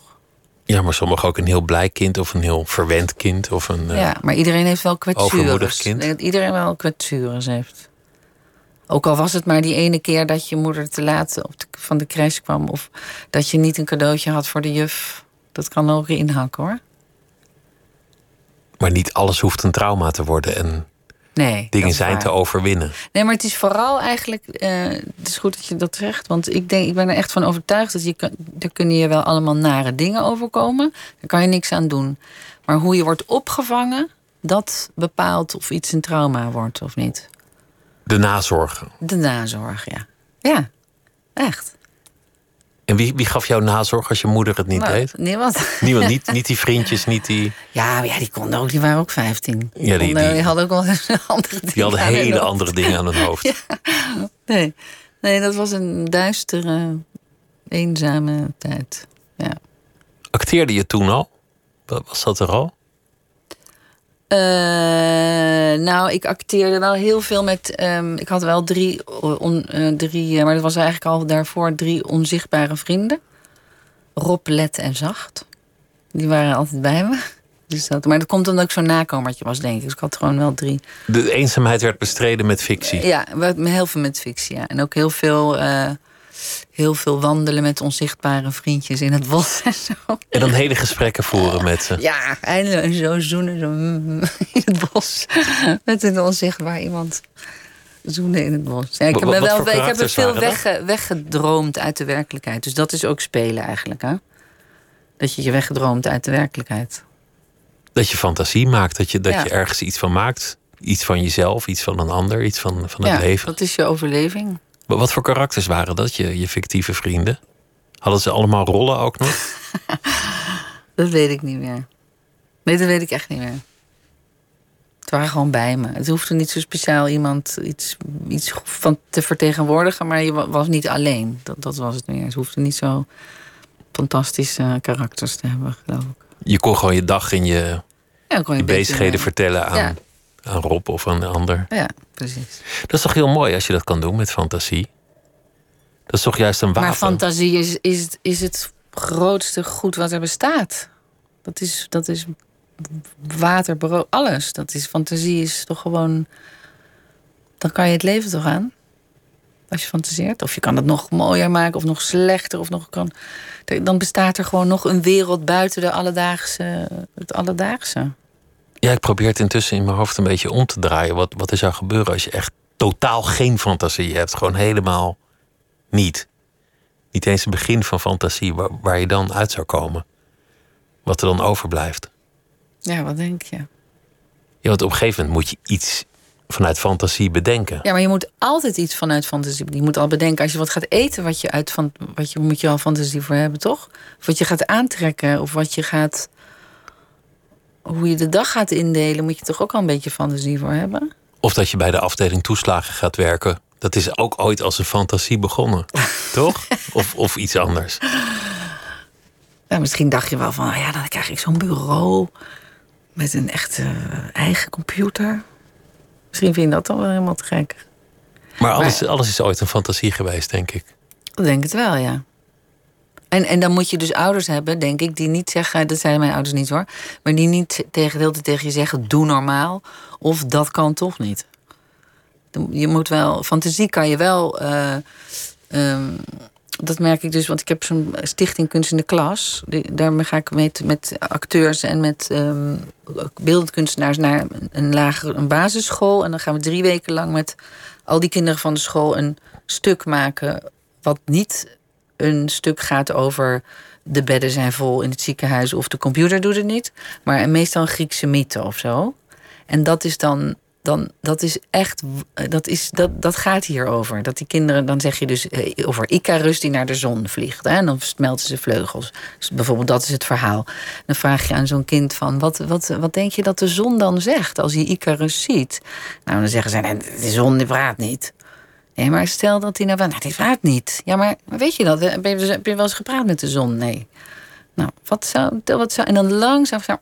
Ja, maar sommigen ook een heel blij kind of een heel verwend kind. Of een, eh, ja, maar iedereen heeft wel overmoedig kwetsures. kind. Denk dat iedereen wel kwetsures heeft. Ook al was het maar die ene keer dat je moeder te laat op de, van de crash kwam. Of dat je niet een cadeautje had voor de juf. Dat kan ook inhakken hoor. Maar niet alles hoeft een trauma te worden. En Nee. dingen zijn waar. te overwinnen. Nee, maar het is vooral eigenlijk. eh, het is goed dat je dat zegt. Want ik, denk, ik ben er echt van overtuigd dat je kan, er kunnen je wel allemaal nare dingen overkomen. Daar kan je niks aan doen. Maar hoe je wordt opgevangen, dat bepaalt of iets een trauma wordt of niet. De nazorg. De nazorg, ja. Ja, echt. En wie, wie gaf jou nazorg als je moeder het niet deed? Niemand. Niemand, niet, niet die vriendjes, niet die... Ja, ja, die konden ook, die waren ook 15. Ja, die- konden- die- hadden ook wel andere dingen. Die hadden hele andere dingen aan hun hoofd. Nee. nee, dat was een duistere, eenzame tijd. Ja. Acteerde je toen al? Wa- Was dat er al? Eh, nou, ik acteerde wel heel veel met. ehm, ik had wel drie, on- eh, drie eh, maar dat was eigenlijk al daarvoor drie onzichtbare vrienden: Rob, Let en Zacht. Die waren altijd bij me. Dus dat, maar dat komt omdat ik zo'n nakomertje was, denk ik. Dus ik had gewoon wel drie. De eenzaamheid werd bestreden met fictie. Ja, heel veel met fictie. Ja. En ook heel veel, heel veel wandelen met onzichtbare vriendjes in het bos en zo. En dan hele gesprekken voeren met ze. Ja, eindelijk zo zoenen zo mm, in het bos. Met een onzichtbaar iemand. Zoenen in het bos. Ja, ik heb, me wel, ik heb er veel wegge- weggedroomd uit de werkelijkheid. Dus dat is ook spelen eigenlijk. Hè? Dat je je weggedroomt uit de werkelijkheid. Dat je fantasie maakt, dat je, dat Ja. je ergens iets van maakt. Iets van jezelf, iets van een ander, iets van, van het ja, leven. dat is je overleving. Wa- Wat voor karakters waren dat, je, je fictieve vrienden? Hadden ze allemaal rollen ook nog? Dat weet ik niet meer. Nee, dat weet ik echt niet meer. Het waren gewoon bij me. Het hoefde niet zo speciaal iemand iets, iets van te vertegenwoordigen, maar je wa- was niet alleen. Dat, dat was het meer. Het hoefde niet zo fantastische karakters te hebben, geloof ik. Je kon gewoon je dag en je, Ja, je bezigheden vertellen aan, Ja. Aan Rob of aan een ander. Ja, precies. Dat is toch heel mooi als je dat kan doen met fantasie? Dat is toch juist een wapen? Maar fantasie is, is, is het grootste goed wat er bestaat. Dat is, dat is water, brood, alles. Dat is, fantasie is toch gewoon... Dan kan je het leven toch aan? Als je fantaseert. Of je kan het nog mooier maken, of nog slechter. Of nog kan, dan bestaat er gewoon nog een wereld buiten de alledaagse, het alledaagse. Ja, ik probeer het intussen in mijn hoofd een beetje om te draaien. Wat, wat er zou gebeuren als je echt totaal geen fantasie hebt. Gewoon helemaal niet. Niet eens een begin van fantasie waar, waar je dan uit zou komen. Wat er dan overblijft. Ja, wat denk je? Ja, want op een gegeven moment moet je iets vanuit fantasie bedenken. Ja, maar je moet altijd iets vanuit fantasie. Je moet al bedenken als je wat gaat eten, wat je uit van, wat je moet je al fantasie voor hebben, toch? Of wat je gaat aantrekken, of wat je gaat, hoe je de dag gaat indelen, moet je toch ook al een beetje fantasie voor hebben. Of dat je bij de afdeling toeslagen gaat werken. Dat is ook ooit als een fantasie begonnen. toch? Of, of iets anders. Ja, misschien dacht je wel van, ah ja, dan krijg ik zo'n bureau met een echte eigen computer. Misschien vind je dat dan wel helemaal te gek. Maar alles, alles is ooit een fantasie geweest, denk ik. Ik denk het wel, ja. En, dan moet je dus ouders hebben, denk ik, die niet zeggen... dat zijn mijn ouders niet hoor... maar die niet tegen, de tegen je zeggen... doe normaal, of dat kan toch niet. Je moet wel... Fantasie kan je wel... eh, ehm, dat merk ik dus, want ik heb zo'n stichting Kunst in de Klas. Die- Daarmee ga ik met, met acteurs en met kunstenaars... naar een lager een basisschool. En dan gaan we drie weken lang met al die kinderen van de school... een stuk maken wat niet een stuk gaat over de bedden zijn vol in het ziekenhuis of de computer doet het niet, maar meestal een Griekse mythe of zo. En dat is dan, dan dat is echt, dat, is, dat, dat gaat hier over. Dat die kinderen, dan zeg je dus eh, over Icarus die naar de zon vliegt. Hè, en dan smelten ze vleugels. Dus bijvoorbeeld, dat is het verhaal. Dan vraag je aan zo'n kind van, wat, wat, wat denk je dat de zon dan zegt als hij Icarus ziet? Nou, dan zeggen ze, nee, de zon die praat niet. Nee, maar stel dat hij nou van, nou, die praat niet. Ja, maar maar weet je dat? Heb je, heb je wel eens gepraat met de zon? Nee. Nou, wat zou, wat zou en dan langzaam zo,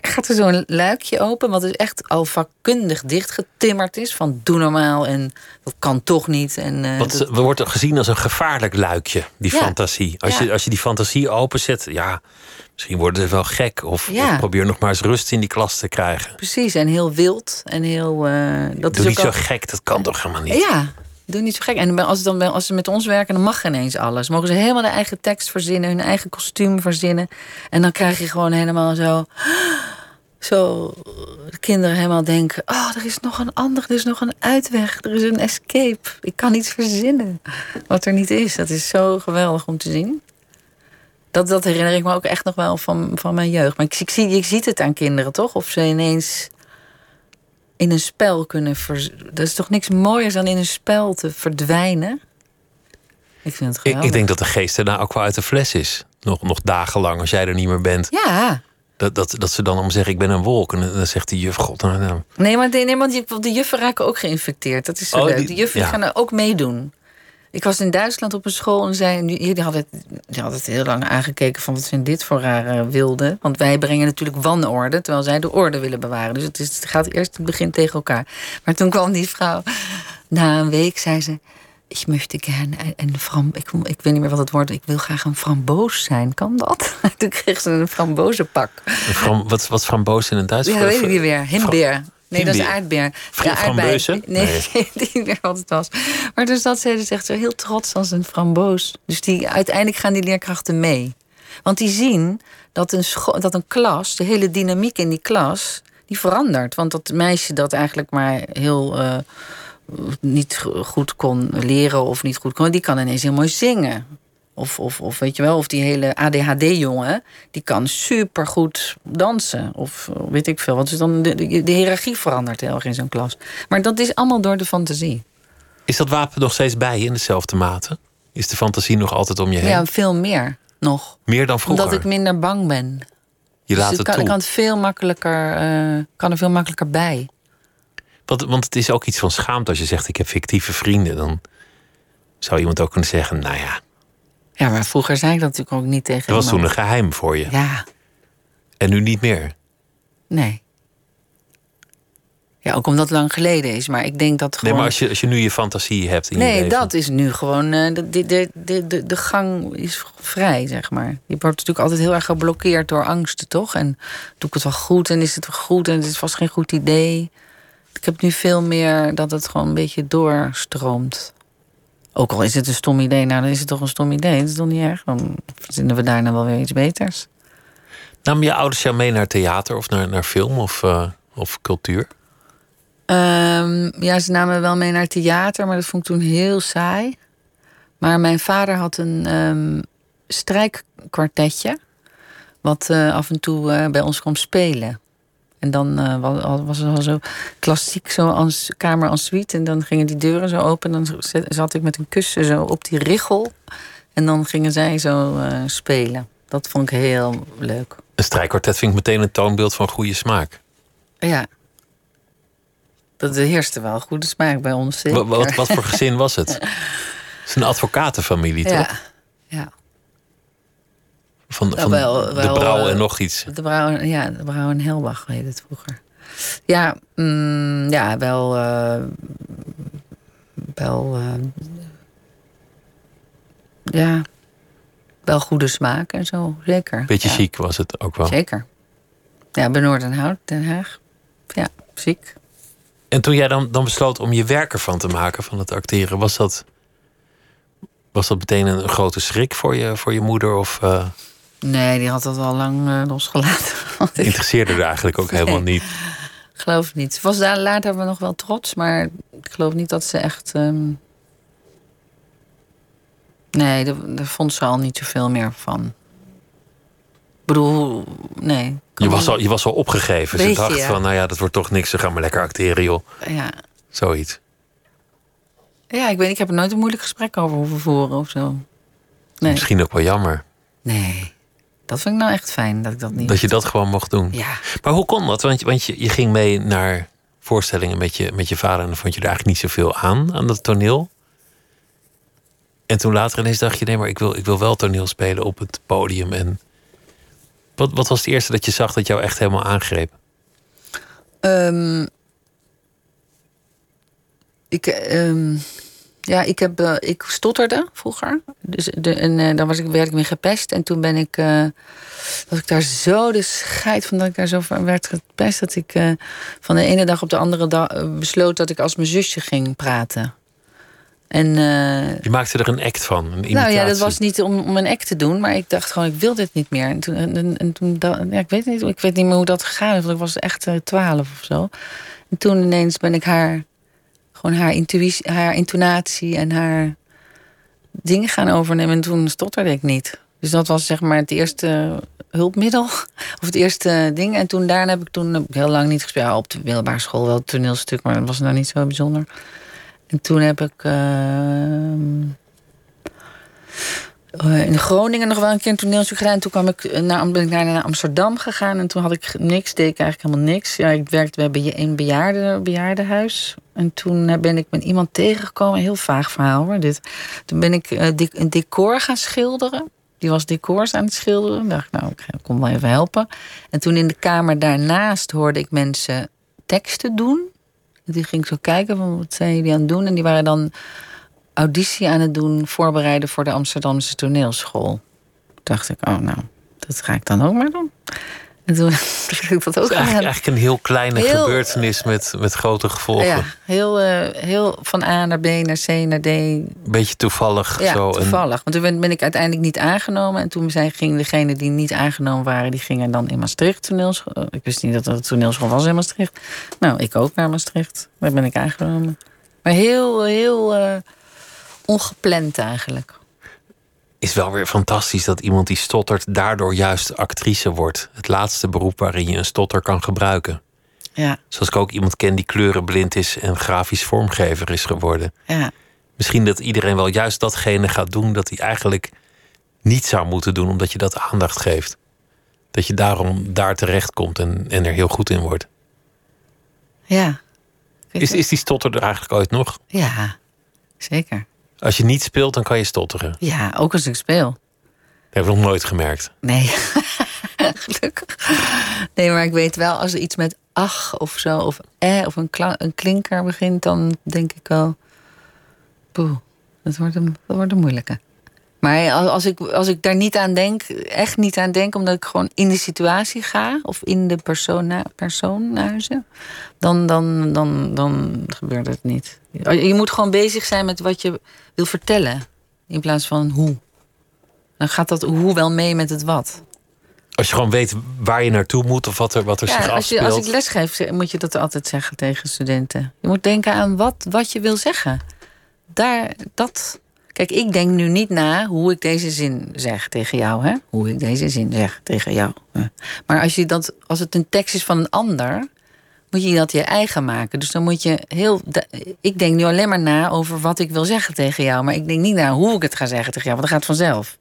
gaat er zo'n luikje open, wat dus echt al vakkundig dichtgetimmerd is. Van doe normaal en dat kan toch niet. En, eh, Want dat- we wordt gezien als een gevaarlijk luikje, die Ja. fantasie. Als, Ja. je, als je die fantasie openzet, ja, misschien worden ze wel gek. Of, Ja. of probeer nog maar eens rust in die klas te krijgen. precies, en heel wild. En heel, eh, dat Doe is niet ook zo gek, dat kan toch helemaal niet? Ja, doe niet zo gek. En als, dan, als ze met ons werken, dan mag ineens alles. Mogen ze helemaal de eigen tekst verzinnen, hun eigen kostuum verzinnen. En dan krijg je gewoon helemaal zo. Zo, de kinderen helemaal denken: Oh, er is nog een ander, er is nog een uitweg, er is een escape. Ik kan iets verzinnen. Wat er niet is. Dat is zo geweldig om te zien. Dat, dat herinner ik me ook echt nog wel van, van mijn jeugd. Maar ik, ik zie, je ziet het aan kinderen toch? Of ze ineens in een spel kunnen ver... Dat is toch niks mooiers dan in een spel te verdwijnen? Ik vind het Ik, geweldig. ik denk dat de geest daarna ook wel uit de fles is. Nog, nog dagenlang, als jij er niet meer bent. Ja, Dat, dat, dat ze dan om zeggen, ik ben een wolk. En dan zegt die juf, god, nou, nou. nee, maar, nee, want die, die juffen raken ook geïnfecteerd. Dat is zo Oh, leuk. die- Die juffen ja. gaan er ook meedoen. Ik was in Duitsland op een school en zei, die, hadden, het- die hadden het heel lang aangekeken van wat zijn dit voor rare wilden. Want wij brengen natuurlijk wanorde, terwijl zij de orde willen bewaren. Dus het, is, het gaat eerst het begin tegen elkaar. Maar toen kwam die vrouw, na een week zei ze, ik möchte gerne een, fram, ik, ik weet niet meer wat het woord, ik wil graag een framboos zijn. Kan dat? Toen kreeg ze een frambozenpak. Een fram- wat, wat framboos in het Duits? Ja, Voor- weet ik niet meer. Himbeer. Nee, dat is aardbeer. Fri- Ja, aardbei. frambozen? Nee, niet meer wat het was. Maar dus dat ze dus echt zo heel trots als een framboos. Dus die, uiteindelijk gaan die leerkrachten mee. Want die zien dat een, dat een klas, de hele dynamiek in die klas, die verandert. Want dat meisje dat eigenlijk maar heel eh, niet go- goed kon leren of niet goed kon, die kan ineens heel mooi zingen. Of, of, of weet je wel, of die hele ADHD-jongen, die kan supergoed dansen. Of eh, weet ik veel. Want dus dan de, de, de hiërarchie verandert heel erg in zo'n klas. Maar dat is allemaal door de fantasie. Is dat wapen nog steeds bij je in dezelfde mate? Is de fantasie nog altijd om je heen? Ja, veel meer nog. Meer dan vroeger? Omdat ik minder bang ben. je Dus laat het het kan, toe. ik kan het veel makkelijker, eh, kan er veel makkelijker bij. Want, want het is ook iets van schaamte als je zegt: ik heb fictieve vrienden. Dan zou iemand ook kunnen zeggen: nou ja, Ja, maar vroeger zei ik dat natuurlijk ook niet tegen dat was toen een geheim voor je. Ja, En nu niet meer. nee. Ja, ook omdat het lang geleden is. Maar ik denk dat gewoon... Nee, maar als je, als je nu je fantasie hebt in je Nee, leven. dat is nu gewoon. eh, de, de, de, de, de, de gang is vrij, zeg maar. Je wordt natuurlijk altijd heel erg geblokkeerd door angsten, toch? En doe ik het wel goed en is het wel goed en het is vast geen goed idee. Ik heb nu veel meer dat het gewoon een beetje doorstroomt. Ook al is het een stom idee, nou dan is het toch een stom idee. Dat is toch niet erg? Dan verzinnen we daarna wel weer iets beters. Namen je ouders jou mee naar theater of naar, naar film of, eh, of cultuur? Ehm, ja, ze namen me wel mee naar theater, maar dat vond ik toen heel saai. Maar mijn vader had een ehm, strijkkwartetje. Wat eh, af en toe eh, bij ons kwam spelen. En dan eh, wa- was het al zo klassiek, zo als kamer en suite. En dan gingen die deuren zo open. En dan zat- ik met een kussen zo op die richel. En dan gingen zij zo eh, spelen. Dat vond ik heel leuk. Een strijkkwartet vind ik meteen een toonbeeld van goede smaak. Ja. Dat heerste wel goede smaak bij ons. Wat, wat voor gezin was het? Het is een advocatenfamilie, toch? Ja, ja. Van, Nou, van wel- de wel, brouw en eh, nog iets. De Brouw, ja, de Brouw en Helbach heet het vroeger. Ja, mm, ja wel. eh, wel. eh, ja. Wel goede smaak en zo, zeker. Beetje ja, chic was het ook wel. Zeker. Ja, bij Noordenhout, Den Haag. Ja, ziek. En toen jij dan, dan besloot om je werk ervan te maken, van het acteren, was dat, was dat meteen een grote schrik voor je, voor je moeder? Of Nee, die had dat al lang eh, losgelaten. Interesseerde er eigenlijk ook Nee. helemaal niet? geloof niet. Ze was daar later wel nog wel trots, maar ik geloof niet dat ze echt. ehm, Nee, daar, daar vond ze al niet zoveel meer van. Ik bedoel, nee. Je was al, je was al opgegeven. Ze dacht ja. van, nou ja, dat wordt toch niks. Ze gaan maar lekker acteren, joh. Ja. Zoiets. ja, ik weet, ik heb er nooit een moeilijk gesprek over hoeven voeren of zo. Nee. Misschien ook wel jammer Nee. Dat vind ik nou echt fijn dat ik dat niet. dat je dat gewoon mocht doen. Ja. Maar hoe kon dat? Want, je- want je, je ging mee naar voorstellingen met je, met je vader... en dan vond je er eigenlijk niet zoveel aan, aan dat toneel. En toen later ineens dacht je... nee, maar ik wil, ik wil wel toneel spelen op het podium. En wat, wat was het eerste dat je zag dat jou echt helemaal aangreep? Ehm, ik, ehm, ja, ik, heb, eh, ik stotterde vroeger. Dus de, en uh, dan was ik, werd ik weer gepest. En toen ben ik, uh, was ik daar zo de scheid van dat ik daar zo van werd gepest. Dat ik van de ene dag op de andere dag besloot dat ik als mijn zusje ging praten. En, je maakte er een act van, een imitatie. Nou ja, dat was niet om, om een act te doen, maar ik dacht gewoon, ik wil dit niet meer. En toen, en, en toen ja, ik weet niet, ik weet niet meer hoe dat gegaan is, want ik was echt twaalf of zo. En toen ineens ben ik haar, gewoon haar intuïtie, haar intonatie en haar dingen gaan overnemen. En toen stotterde ik niet. Dus dat was zeg maar het eerste hulpmiddel. Of het eerste ding. En toen daarna heb ik toen heel lang niet gespeeld. Op de middelbare school wel toneelstuk, maar dat was nou niet zo bijzonder. En toen heb ik ehm, eh, in Groningen nog wel een keer een toneelstuk gedaan. Toen kwam ik naar, ben ik naar, Amsterdam gegaan. En toen had ik niks, deed ik eigenlijk helemaal niks. Ja, ik werkte bij een bejaarde, bejaardenhuis. En toen ben ik met iemand tegengekomen. Heel vaag verhaal hoor. Dit. Toen ben ik een decor gaan schilderen. Die was decors aan het schilderen. Ik dacht, nou, ik kom wel even helpen. En toen in de kamer daarnaast hoorde ik mensen teksten doen. Die ging ik zo kijken van wat zijn jullie aan het doen. En die waren dan auditie aan het doen, voorbereiden voor de Amsterdamse toneelschool. Dacht ik, oh nou, dat ga ik dan ook maar doen. En toen heb ik dat ook eigenlijk, eigenlijk, een heel kleine gebeurtenis met, met grote gevolgen. Ja, heel, uh, heel van A naar B naar C naar D. Beetje toevallig. Ja, zo toevallig. Want toen ben, ben, ik uiteindelijk niet aangenomen. En toen zijn, gingen degenen die niet aangenomen waren... die gingen dan in Maastricht toneelschool. Ik wist niet dat het toneelschool was in Maastricht. Nou, ik ook naar Maastricht. Daar ben ik aangenomen. Maar heel, heel uh, ongepland eigenlijk is wel weer fantastisch dat iemand die stottert daardoor juist actrice wordt. Het laatste beroep waarin je een stotter kan gebruiken. Ja. Zoals ik ook iemand ken die kleurenblind is en grafisch vormgever is geworden. Ja. Misschien dat iedereen wel juist datgene gaat doen dat hij eigenlijk niet zou moeten doen, omdat je dat aandacht geeft. Dat je daarom daar terecht komt en, en er heel goed in wordt. Ja. Is, is die stotter er eigenlijk ooit nog? Ja, zeker. Als je niet speelt, dan kan je stotteren. Ja, ook als ik speel. Dat heb ik nog nooit gemerkt. Nee, gelukkig. Nee, maar ik weet wel, als er iets met ach of zo, of eh, of een, een klinker begint, dan denk ik wel, poeh, dat wordt een, dat wordt een moeilijke. Maar als ik, als ik daar niet aan denk, echt niet aan denk, omdat ik gewoon in de situatie ga of in de persona, personages, dan, dan, dan, dan gebeurt het niet. Je moet gewoon bezig zijn met wat je wil vertellen, in plaats van hoe. Dan gaat dat hoe wel mee met het wat. Als je gewoon weet waar je naartoe moet of wat er, wat er ja, zich als Je, als ik lesgeef, moet je dat altijd zeggen tegen studenten. Je moet denken aan wat, wat je wil zeggen. Daar, dat, Kijk, ik denk nu niet na hoe ik deze zin zeg tegen jou. Hè? Hoe ik deze zin zeg tegen jou. Maar als, je dat, als het een tekst is van een ander, moet je dat je eigen maken. Dus dan moet je heel. Ik denk nu alleen maar na over wat ik wil zeggen tegen jou. Maar ik denk niet na hoe ik het ga zeggen tegen jou, want dat gaat vanzelf.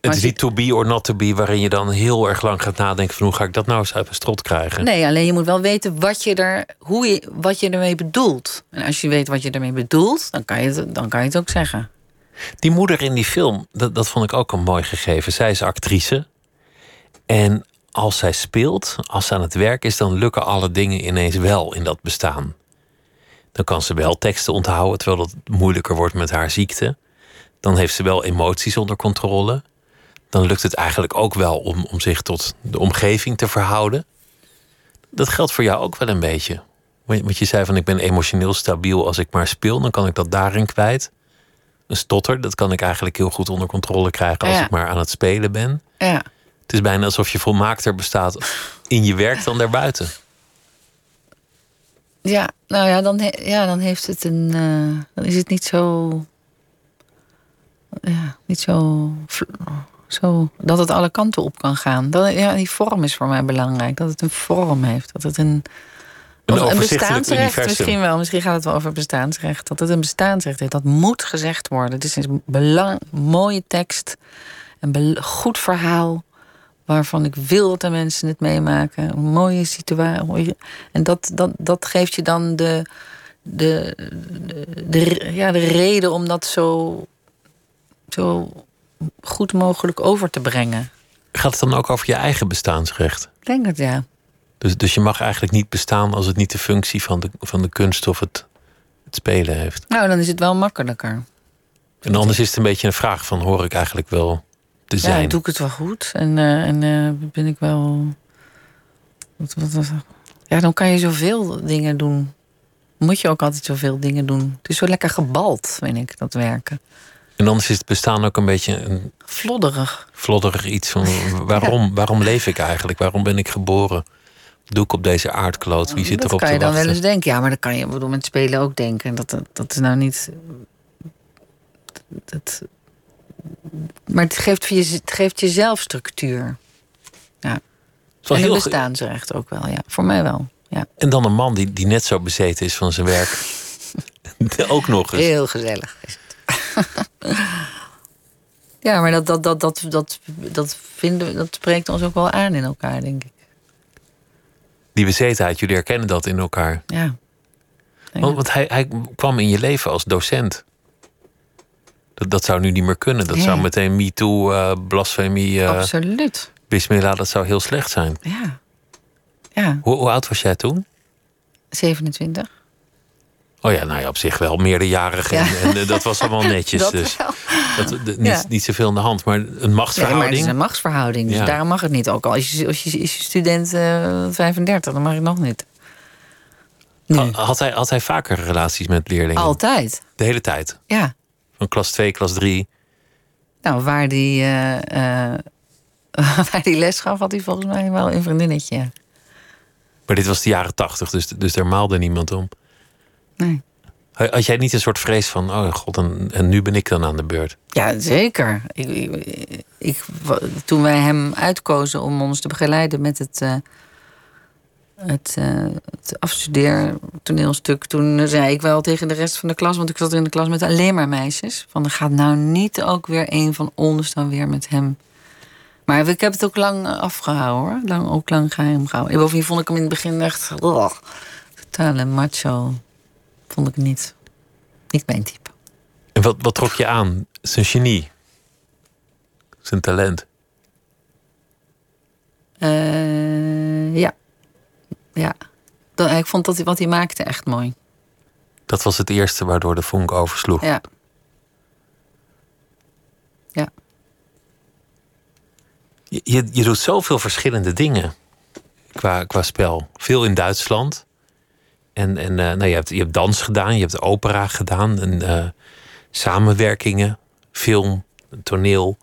Het is niet to be or not to be, waarin je dan heel erg lang gaat nadenken van hoe ga ik dat nou eens uit mijn strot krijgen. Nee, alleen je moet wel weten wat je, er, hoe je, wat je ermee bedoelt. En als je weet wat je ermee bedoelt, dan kan je het, dan kan je het ook zeggen. Die moeder in die film, dat, dat vond ik ook een mooi gegeven. Zij is actrice. En als zij speelt, als ze aan het werk is, dan lukken alle dingen ineens wel in dat bestaan. Dan kan ze wel teksten onthouden, terwijl het moeilijker wordt met haar ziekte. Dan heeft ze wel emoties onder controle. Dan lukt het eigenlijk ook wel om, om zich tot de omgeving te verhouden. Dat geldt voor jou ook wel een beetje. Want je zei van ik ben emotioneel stabiel als ik maar speel, dan kan ik dat daarin kwijt een stotter. Dat kan ik eigenlijk heel goed onder controle krijgen als ik maar aan het spelen ben. Ja. Het is bijna alsof je volmaakter bestaat in je werk dan daarbuiten. Ja, nou ja, dan, ja, dan heeft het een. Uh, dan is het niet zo. Ja, niet zo. Zo, dat het alle kanten op kan gaan. Dat, ja, die vorm is voor mij belangrijk. Dat het een vorm heeft. Dat het een een, een bestaansrecht misschien wel. Misschien gaat het wel over bestaansrecht. Dat het een bestaansrecht heeft. Dat moet gezegd worden. Het is een belang, mooie tekst. Een goed verhaal. Waarvan ik wil dat de mensen het meemaken. Een mooie situatie. En dat, dat, dat geeft je dan de, de, de, de, ja, de reden om dat zo, zo goed mogelijk over te brengen. Gaat het dan ook over je eigen bestaansrecht? Ik denk het ja. Dus, dus je mag eigenlijk niet bestaan als het niet de functie van de, van de kunst of het, het spelen heeft. Nou, dan is het wel makkelijker. En anders is het een beetje een vraag van hoor ik eigenlijk wel te zijn. Ja, doe ik het wel goed en, uh, en uh, ben ik wel. Wat, wat, wat, ja, dan kan je zoveel dingen doen. Moet je ook altijd zoveel dingen doen. Het is zo lekker gebald, vind ik, dat werken. En anders is het bestaan ook een beetje een. Flodderig. Flodderig iets van waarom, waarom leef ik eigenlijk? Waarom ben ik geboren? Doe ik op deze aardkloot? Wie zit erop te wachten? Dat kan je dan wel eens denken. Ja, maar dat kan je bedoel, met spelen ook denken. Dat, dat, dat is nou niet... Dat, maar het geeft, je, het geeft jezelf structuur. Ja. Het En heel bestaansrecht ook wel, ja. Voor mij wel. Ja. En dan een man die, die net zo bezeten is van zijn werk. Ook nog eens. Heel gezellig is het. ja, maar dat, dat, dat, dat, dat, dat, vinden, dat spreekt ons ook wel aan in elkaar, denk ik. Die bezetenheid, jullie herkennen dat in elkaar. Ja. Want, want hij, hij kwam in je leven als docent. Dat, dat zou nu niet meer kunnen. Dat Nee. zou meteen MeToo, eh blasfemie, eh Absoluut. bismillah, dat zou heel slecht zijn. Ja. Ja, Hoe, hoe oud was jij toen? 27. Oh ja, nou ja, op zich wel meerderjarig. En, Ja. en eh, dat was allemaal netjes. Dat dus dat, de- niet, Ja. niet zoveel in de hand. Maar een Nee, maar het machtsverhouding. is een machtsverhouding. Dus Ja. daarom mag het niet. Ook al is je, als je, is je student eh, 35, dan mag het nog niet. Ha- had, hij, had hij vaker relaties met leerlingen? Altijd. De hele tijd? Ja. Van klas 2, klas 3. Nou, waar die, eh, eh, waar die les gaf, had hij volgens mij wel een vriendinnetje. ja. Maar dit was de jaren 80, dus, dus daar maalde niemand om. Nee. Had jij niet een soort vrees van, oh god, en, en nu ben ik dan aan de beurt? Ja, zeker. Ik, ik, ik- toen wij hem uitkozen om ons te begeleiden met het, eh het, eh het afstudeertoneelstuk... toen zei ik wel tegen de rest van de klas... want ik zat in de klas met alleen maar meisjes... van er gaat nou niet ook weer een van ons dan weer met hem... Maar ik heb het ook lang afgehouden hoor. Lang, ook lang geheim gehouden. En bovendien vond ik hem in het begin echt... ugh, totale macho. Vond ik niet. Niet mijn type. En wat, wat trok je aan? Zijn genie. Zijn talent. Eh, ja. Ja. Ik vond dat hij, wat hij maakte echt mooi. Dat was het eerste waardoor de vonk oversloeg. Ja. Ja. Je, je, je doet zoveel verschillende dingen qua, qua spel. Veel in Duitsland. En, en eh, nou, je, hebt, je hebt dans gedaan, je hebt opera gedaan. En, eh, samenwerkingen, film, toneel.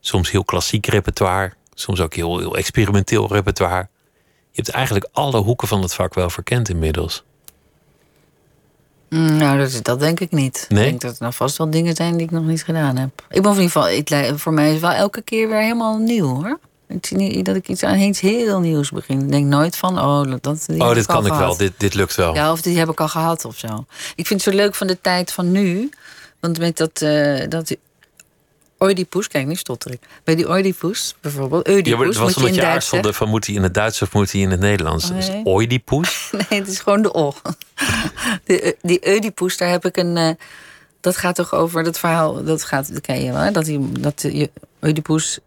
Soms heel klassiek repertoire. Soms ook heel, heel experimenteel repertoire. Je hebt eigenlijk alle hoeken van het vak wel verkend inmiddels. Mm, Nou, dat, dat denk ik niet. Nee? Ik denk dat er nog vast wel dingen zijn die ik nog niet gedaan heb. Ik ben in ieder geval, ik, voor mij is het wel elke keer weer helemaal nieuw hoor. Het is niet dat ik iets aan iets heel nieuws begin. Ik denk nooit van, oh, dat, oh, dit kan ik wel. Dit, dit lukt wel. Ja, of die heb ik al gehad of zo. Ik vind het zo leuk van de tijd van nu. Want met dat, eh dat Oedipus, kijk, nu stotter ik. Bij die Oedipus bijvoorbeeld, Ja, maar Oedipus het was moet je omdat in je Duits aarzelde van moet hij in het Duits of moet hij in het Nederlands. Oh, nee. Oedipus. Nee, het is gewoon de O. De, die Oedipus, daar heb ik een... eh, dat gaat toch over dat verhaal, dat gaat, dat ken je wel, hè? dat, die, dat Oedipus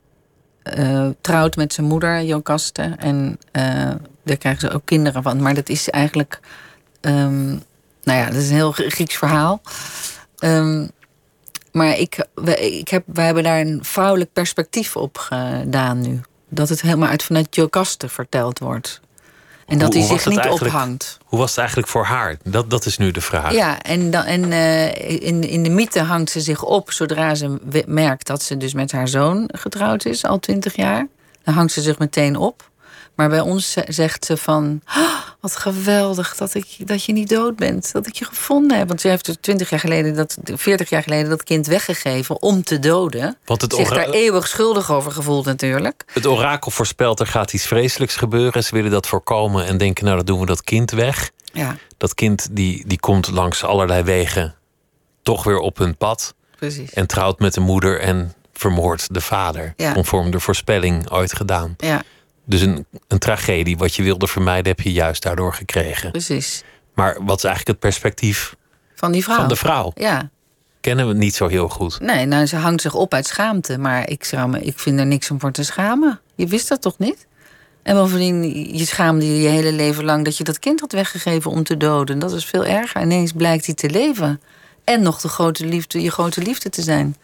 eh, trouwt met zijn moeder, Jocaste. En eh, daar krijgen ze ook kinderen van. Maar dat is eigenlijk, ehm, nou ja, dat is een heel Grieks verhaal. Ehm, maar ik, we, ik heb, wij hebben daar een vrouwelijk perspectief op gedaan nu. Dat het helemaal uit vanuit Jocaste verteld wordt. En dat Hoe- hij zich niet ophangt. Hoe was het eigenlijk voor haar? Dat, dat is nu de vraag. Ja, en, dan, en eh, in, in de mythe hangt ze zich op zodra ze merkt dat ze dus met haar zoon getrouwd is, al twintig jaar. Dan hangt ze zich meteen op. Maar bij ons ze- zegt ze van, "Ah, wat geweldig dat, ik, dat je niet dood bent, dat ik je gevonden heb. Want ze heeft dus twintig jaar geleden, dat, veertig jaar geleden dat kind weggegeven om te doden. Want het, Zich daar eeuwig schuldig over gevoeld natuurlijk. het orakel voorspelt er gaat iets vreselijks gebeuren. Ze willen dat voorkomen en denken, nou dan doen we dat kind weg. Ja, Dat kind die, die komt langs allerlei wegen toch weer op hun pad. precies. En trouwt met de moeder en vermoordt de vader. Ja. Conform de voorspelling ooit gedaan. Ja, Dus een, een tragedie, wat je wilde vermijden, heb je juist daardoor gekregen. precies. Maar wat is eigenlijk het perspectief Van die vrouw. van de vrouw? Ja, Kennen we niet zo heel goed. Nee, nou, ze hangt zich op uit schaamte. Maar ik, ik vind er niks om voor te schamen. Je wist dat toch niet? En bovendien, je schaamde je je hele leven lang dat je dat kind had weggegeven om te doden. Dat is veel erger. Ineens blijkt hij te leven. En nog de grote liefde, je grote liefde te zijn.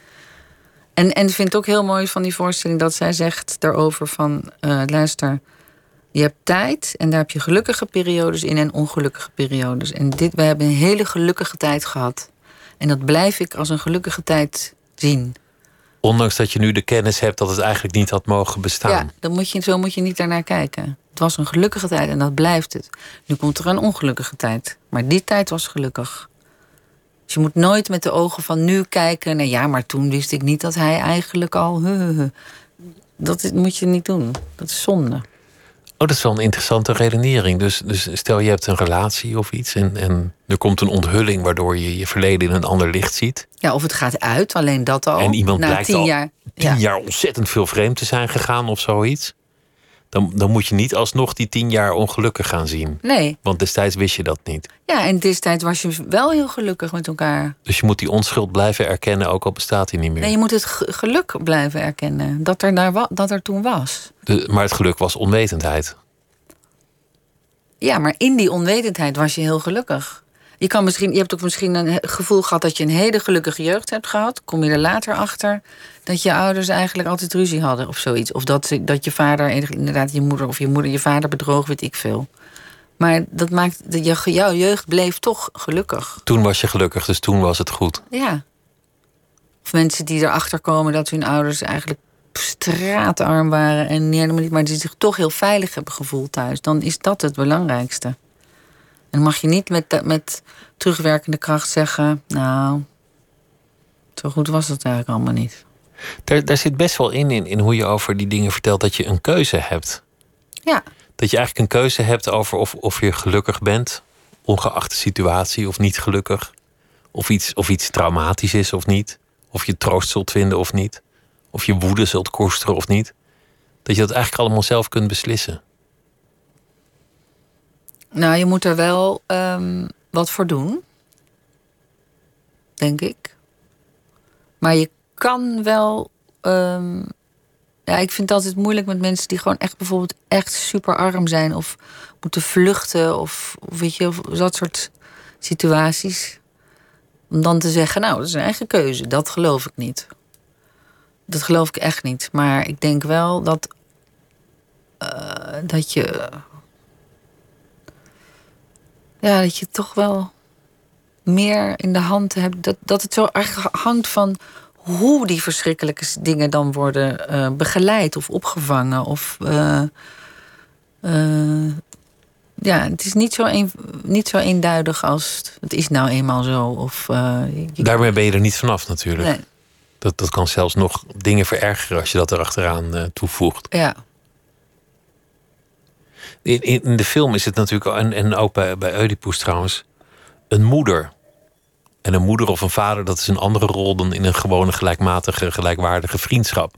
En, en ik vind het ook heel mooi van die voorstelling dat zij zegt daarover van... eh, luister, je hebt tijd en daar heb je gelukkige periodes in en ongelukkige periodes. En dit, we hebben een hele gelukkige tijd gehad. En dat blijf ik als een gelukkige tijd zien. Ondanks dat je nu de kennis hebt dat het eigenlijk niet had mogen bestaan. Ja, dan moet je, zo moet je niet daarnaar kijken. Het was een gelukkige tijd en dat blijft het. Nu komt er een ongelukkige tijd. Maar die tijd was gelukkig. Dus je moet nooit met de ogen van nu kijken. Nou ja, maar toen wist ik niet dat hij eigenlijk al. huh, huh, huh. Dat moet je niet doen. Dat is zonde. Oh, dat is wel een interessante redenering. Dus, dus stel je hebt een relatie of iets en, en er komt een onthulling waardoor je je verleden in een ander licht ziet. Ja, of het gaat uit, alleen dat al. en iemand Na blijkt tien al jaar. tien ja. jaar ontzettend veel vreemd te zijn gegaan of zoiets. Dan, dan moet je niet alsnog die tien jaar ongelukkig gaan zien. Nee, Want destijds wist je dat niet. ja, en destijds was je wel heel gelukkig met elkaar. Dus je moet die onschuld blijven erkennen, ook al bestaat die niet meer. Nee, je moet het ge- geluk blijven erkennen dat er, daar dat er toen was. De- maar het geluk was onwetendheid. Ja, maar in die onwetendheid was je heel gelukkig. Je, kan misschien, je hebt ook misschien een gevoel gehad dat je een hele gelukkige jeugd hebt gehad. Kom je er later achter dat je ouders eigenlijk altijd ruzie hadden of zoiets. Of dat, dat je vader, inderdaad je moeder of je moeder je vader bedroog, weet ik veel. Maar dat maakt, jouw jeugd bleef toch gelukkig. Toen was je gelukkig, dus toen was het goed. Ja. Of mensen die erachter komen dat hun ouders eigenlijk straatarm waren en helemaal niet, maar die zich toch heel veilig hebben gevoeld thuis. Dan is dat het belangrijkste. En dan mag je niet met, met terugwerkende kracht zeggen, nou, zo goed was het eigenlijk allemaal niet. Daar, daar zit best wel in, in, in hoe je over die dingen vertelt dat je een keuze hebt. Ja, Dat je eigenlijk een keuze hebt over of, of je gelukkig bent, ongeacht de situatie, of niet gelukkig. Of iets, of iets traumatisch is of niet. Of je troost zult vinden of niet. Of je woede zult koesteren of niet. Dat je dat eigenlijk allemaal zelf kunt beslissen. Nou, je moet er wel ehm, wat voor doen, denk ik. Maar je kan wel. ehm, ja, ik vind het altijd moeilijk met mensen die gewoon echt bijvoorbeeld echt super arm zijn of moeten vluchten of, of weet je, of dat soort situaties. Om dan te zeggen, nou, dat is een eigen keuze. Dat geloof ik niet. Dat geloof ik echt niet. Maar ik denk wel dat, eh, dat je. Ja, dat je toch wel meer in de hand hebt. Dat, dat het zo erg hangt van hoe die verschrikkelijke dingen dan worden eh, begeleid of opgevangen. Of, eh, eh, ja, het is niet zo, een, niet zo eenduidig als het is nou eenmaal zo. Of, je- Daarmee ben je er niet vanaf natuurlijk. Nee, Dat, dat kan zelfs nog dingen verergeren als je dat erachteraan toevoegt. ja. In, in, de film is het natuurlijk, en, en ook bij, bij Oedipus trouwens, een moeder. En een moeder of een vader, dat is een andere rol dan in een gewone gelijkmatige, gelijkwaardige vriendschap.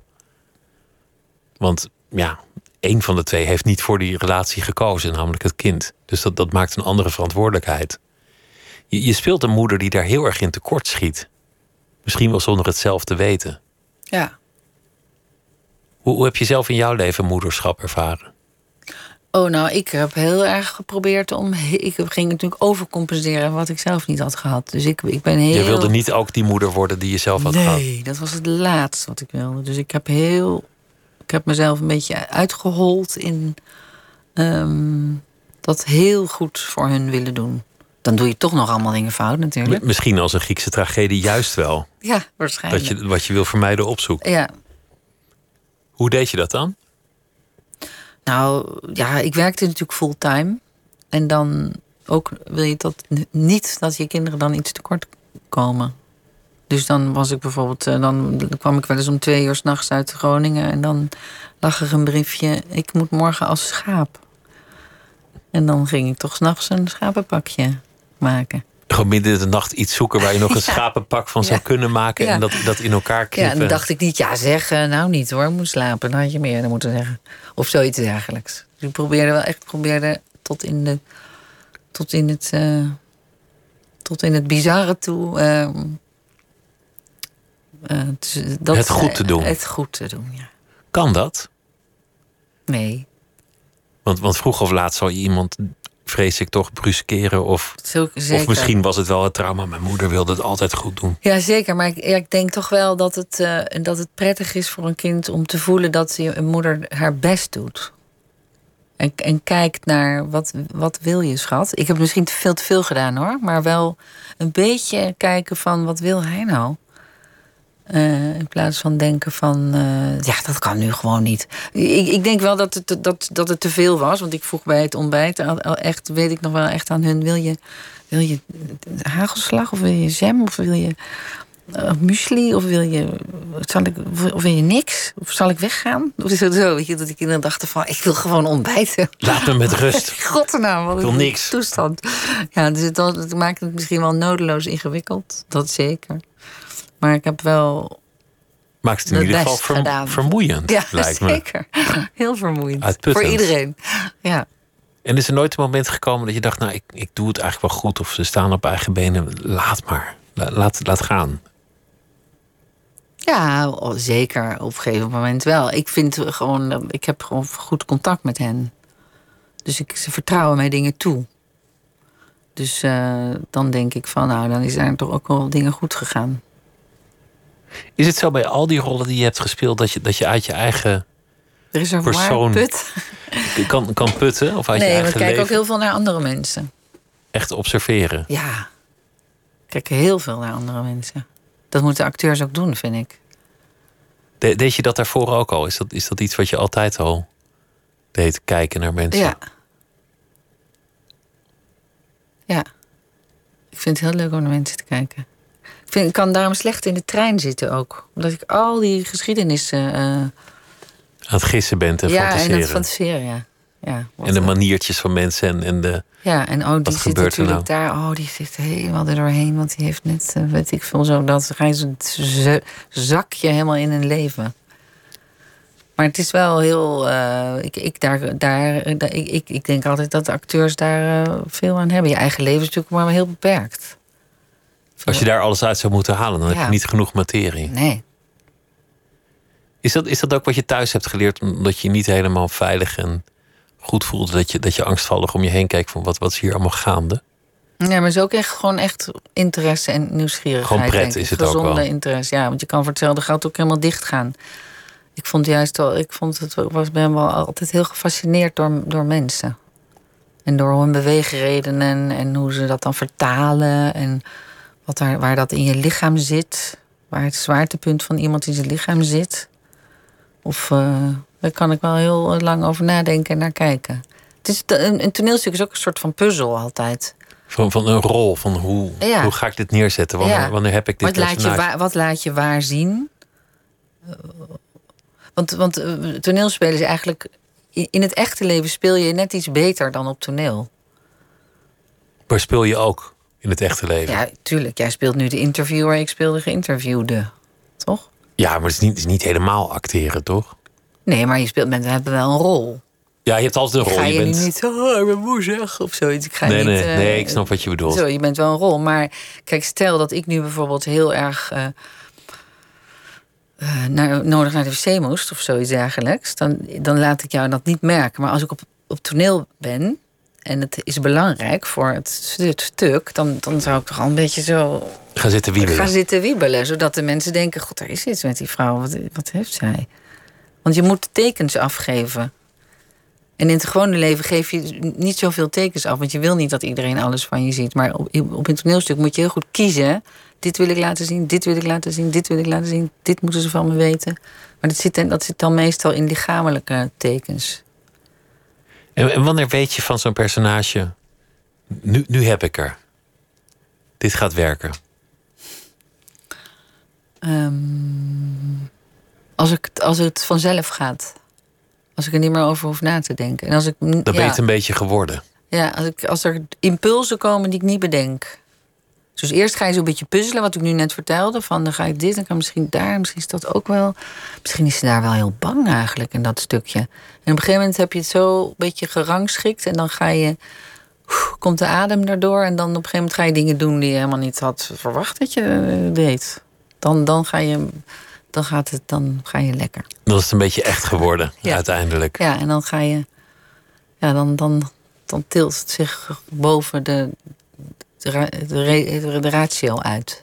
Want ja, één van de twee heeft niet voor die relatie gekozen, namelijk het kind. Dus dat, dat maakt een andere verantwoordelijkheid. Je, je speelt een moeder die daar heel erg in tekort schiet. Misschien wel zonder het zelf te weten. ja. Hoe, hoe heb je zelf in jouw leven moederschap ervaren? Oh, nou, ik heb heel erg geprobeerd om. Ik ging natuurlijk overcompenseren wat ik zelf niet had gehad. Dus ik, ik ben heel. Je wilde niet ook die moeder worden die je zelf had gehad. Nee, dat was het laatste wat ik wilde. Dus ik heb heel. Ik heb mezelf een beetje uitgehold in. ehm, dat heel goed voor hun willen doen. Dan doe je toch nog allemaal dingen fout, natuurlijk. Misschien als een Griekse tragedie juist wel. Ja, Dat waarschijnlijk. je wat je wil vermijden opzoekt. Ja, Hoe deed je dat dan? Nou ja, ik werkte natuurlijk fulltime. En dan ook wil je dat niet dat je kinderen dan iets tekort komen. Dus dan was ik bijvoorbeeld, eh, dan kwam ik wel eens om twee uur s'nachts uit Groningen. En dan lag er een briefje: Ik moet morgen als schaap. En dan ging ik toch s'nachts een schapenpakje maken. Gewoon midden in de nacht iets zoeken waar je nog een Ja. schapenpak van zou Ja. kunnen maken Ja. en dat, dat in elkaar Ja, knippen. en dan dacht ik niet, ja zeg, eh, nou niet hoor, moet slapen. Dan had je meer moeten zeggen. Of zoiets dergelijks. Dus ik probeerde wel echt probeerde tot in, de, tot in, het, eh, tot in het bizarre toe. ehm, eh, te- dat, Het goed te doen. Het goed te doen, ja. Kan dat? Nee, Want, want vroeg of laat zal je iemand, vrees ik, toch bruskeren. Of, of misschien was het wel het trauma. Mijn moeder wilde het altijd goed doen. Ja, zeker. Maar ik, ja, ik denk toch wel dat het, eh, dat het prettig is voor een kind om te voelen dat je een moeder haar best doet. En, en kijkt naar wat, wat wil je, schat. Ik heb misschien veel te veel gedaan hoor. Maar wel een beetje kijken van wat wil hij nou? Uh, in plaats van denken van, uh, ja, dat kan nu gewoon niet. Ik, ik denk wel dat het, dat, dat het te veel was. Want ik vroeg bij het ontbijt, echt, weet ik nog wel echt aan hun... wil je, wil je hagelslag of wil je jam of wil je uh, muesli? Of wil je, zal ik, of wil je niks? Of zal ik weggaan? Of is het zo, weet je, dat ik inderdaad dacht van... ik wil gewoon ontbijten. Laat me met rust. Godnaam, wat wil niks. toestand. Ja, dus het, maakt het misschien wel nodeloos ingewikkeld. Dat zeker. Maar ik heb wel. Maakt het in ieder geval ver, vermoeiend, ja, lijkt me. Zeker. Heel vermoeiend. Voor iedereen. Ja. En is er nooit een moment gekomen dat je dacht: Nou, ik, ik doe het eigenlijk wel goed. Of ze staan op eigen benen. Laat maar. Laat, laat gaan. Ja, oh, zeker. Op een gegeven moment wel. Ik vind gewoon. Ik heb gewoon goed contact met hen. Dus ik, ze vertrouwen mij dingen toe. Dus uh, dan denk ik van, nou, dan is er toch ook wel dingen goed gegaan. Is het zo bij al die rollen die je hebt gespeeld dat je, dat je uit je eigen persoon put. Kan, kan putten? Of uit nee, je eigen ik kijk ook heel veel naar andere mensen. Echt observeren? Ja. Kijk heel veel naar andere mensen. Dat moeten acteurs ook doen, vind ik. De, deed je dat daarvoor ook al? Is dat, is dat iets wat je altijd al deed, kijken naar mensen? Ja. Ja. Ik vind het heel leuk om naar mensen te kijken vind, ik kan daarom slecht in de trein zitten ook. Omdat ik al die geschiedenissen... Uh, aan het gissen bent en ja, fantaseren. Ja, en het fantaseren, ja. ja en de maniertjes van mensen en, en de... Ja, en oh, die zit natuurlijk nou? daar... Oh, die zit helemaal er doorheen. Want die heeft net, uh, weet ik veel zo... dat je zakje helemaal in een leven. Maar het is wel heel. Uh, ik, ik, daar, daar, ik, ik, ik denk altijd dat acteurs daar uh, veel aan hebben. Je eigen leven is natuurlijk maar heel beperkt. Als je daar alles uit zou moeten halen, dan heb je niet genoeg materie. Nee. Is dat, is dat ook wat je thuis hebt geleerd, omdat je je niet helemaal veilig en goed voelde, dat je, dat je angstvallig om je heen kijkt van wat, wat is hier allemaal gaande? Ja, maar het is ook echt gewoon echt interesse en nieuwsgierigheid. Gewoon pret is het Gezonde ook wel. interesse, ja. Want je kan voor hetzelfde geld ook helemaal dicht gaan. Ik vond juist wel, ik vond het, was, ben wel altijd heel gefascineerd door, door mensen. En door hun beweegredenen en hoe ze dat dan vertalen. En wat daar, waar dat in je lichaam zit. Waar het zwaartepunt van iemand in zijn lichaam zit. Of uh, daar kan ik wel heel lang over nadenken en naar kijken. Het is, een, een toneelstuk is ook een soort van puzzel altijd. Van, van een rol, van hoe, hoe ga ik dit neerzetten? Wanneer, wanneer heb ik dit wat laat, je waar, wat laat je waar zien? Want, want uh, toneelspelen is eigenlijk... In het echte leven speel je net iets beter dan op toneel. Maar speel je ook? In het echte leven. Ja, tuurlijk. Jij speelt nu de interviewer, ik speel de geïnterviewde. Toch? Ja, maar het is niet, het is niet helemaal acteren, toch? Nee, maar je speelt met hebben wel een rol. Ja, je hebt altijd een rol. Ga je, je bent... niet, oh, ik ben moe zeg, of zoiets. Ik ga nee, niet, nee, uh, nee, ik snap wat je bedoelt. Zo, je bent wel een rol. Maar kijk, stel dat ik nu bijvoorbeeld heel erg uh, uh, naar, nodig naar de wc moest... of zoiets dergelijks, dan, dan laat ik jou dat niet merken. Maar als ik op, op toneel ben en het is belangrijk voor het stuk, dan, dan zou ik toch al een beetje zo. Gaan zitten wiebelen. Gaan zitten wiebelen, zodat de mensen denken: God, er is iets met die vrouw. Wat, wat heeft zij? Want je moet tekens afgeven. En in het gewone leven geef je niet zoveel tekens af, want je wil niet dat iedereen alles van je ziet. Maar op, op een toneelstuk moet je heel goed kiezen. Dit wil ik laten zien, dit wil ik laten zien, dit wil ik laten zien, dit moeten ze van me weten. Maar dat zit, dat zit dan meestal in lichamelijke tekens. En, wanneer weet je van zo'n personage, nu, nu heb ik er. Dit gaat werken. Um, als, ik, als het vanzelf gaat. Als ik er niet meer over hoef na te denken. En als ik, Dan ben je het een beetje geworden. Ja, als, ik, als er impulsen komen die ik niet bedenk. Dus eerst ga je zo'n beetje puzzelen, wat ik nu net vertelde. Van dan ga ik dit, dan kan misschien daar, misschien is dat ook wel. Misschien is ze daar wel heel bang eigenlijk in dat stukje. En op een gegeven moment heb je het zo een beetje gerangschikt. En dan ga je, komt de adem erdoor. En dan op een gegeven moment ga je dingen doen die je helemaal niet had verwacht dat je eh, deed. Dan, dan ga je. Dan, gaat het, dan ga je lekker. Dan is het een beetje echt geworden, ja. uiteindelijk. Ja, en dan ga je. Ja, dan, dan, dan tilt het zich boven de, de, de ratio uit.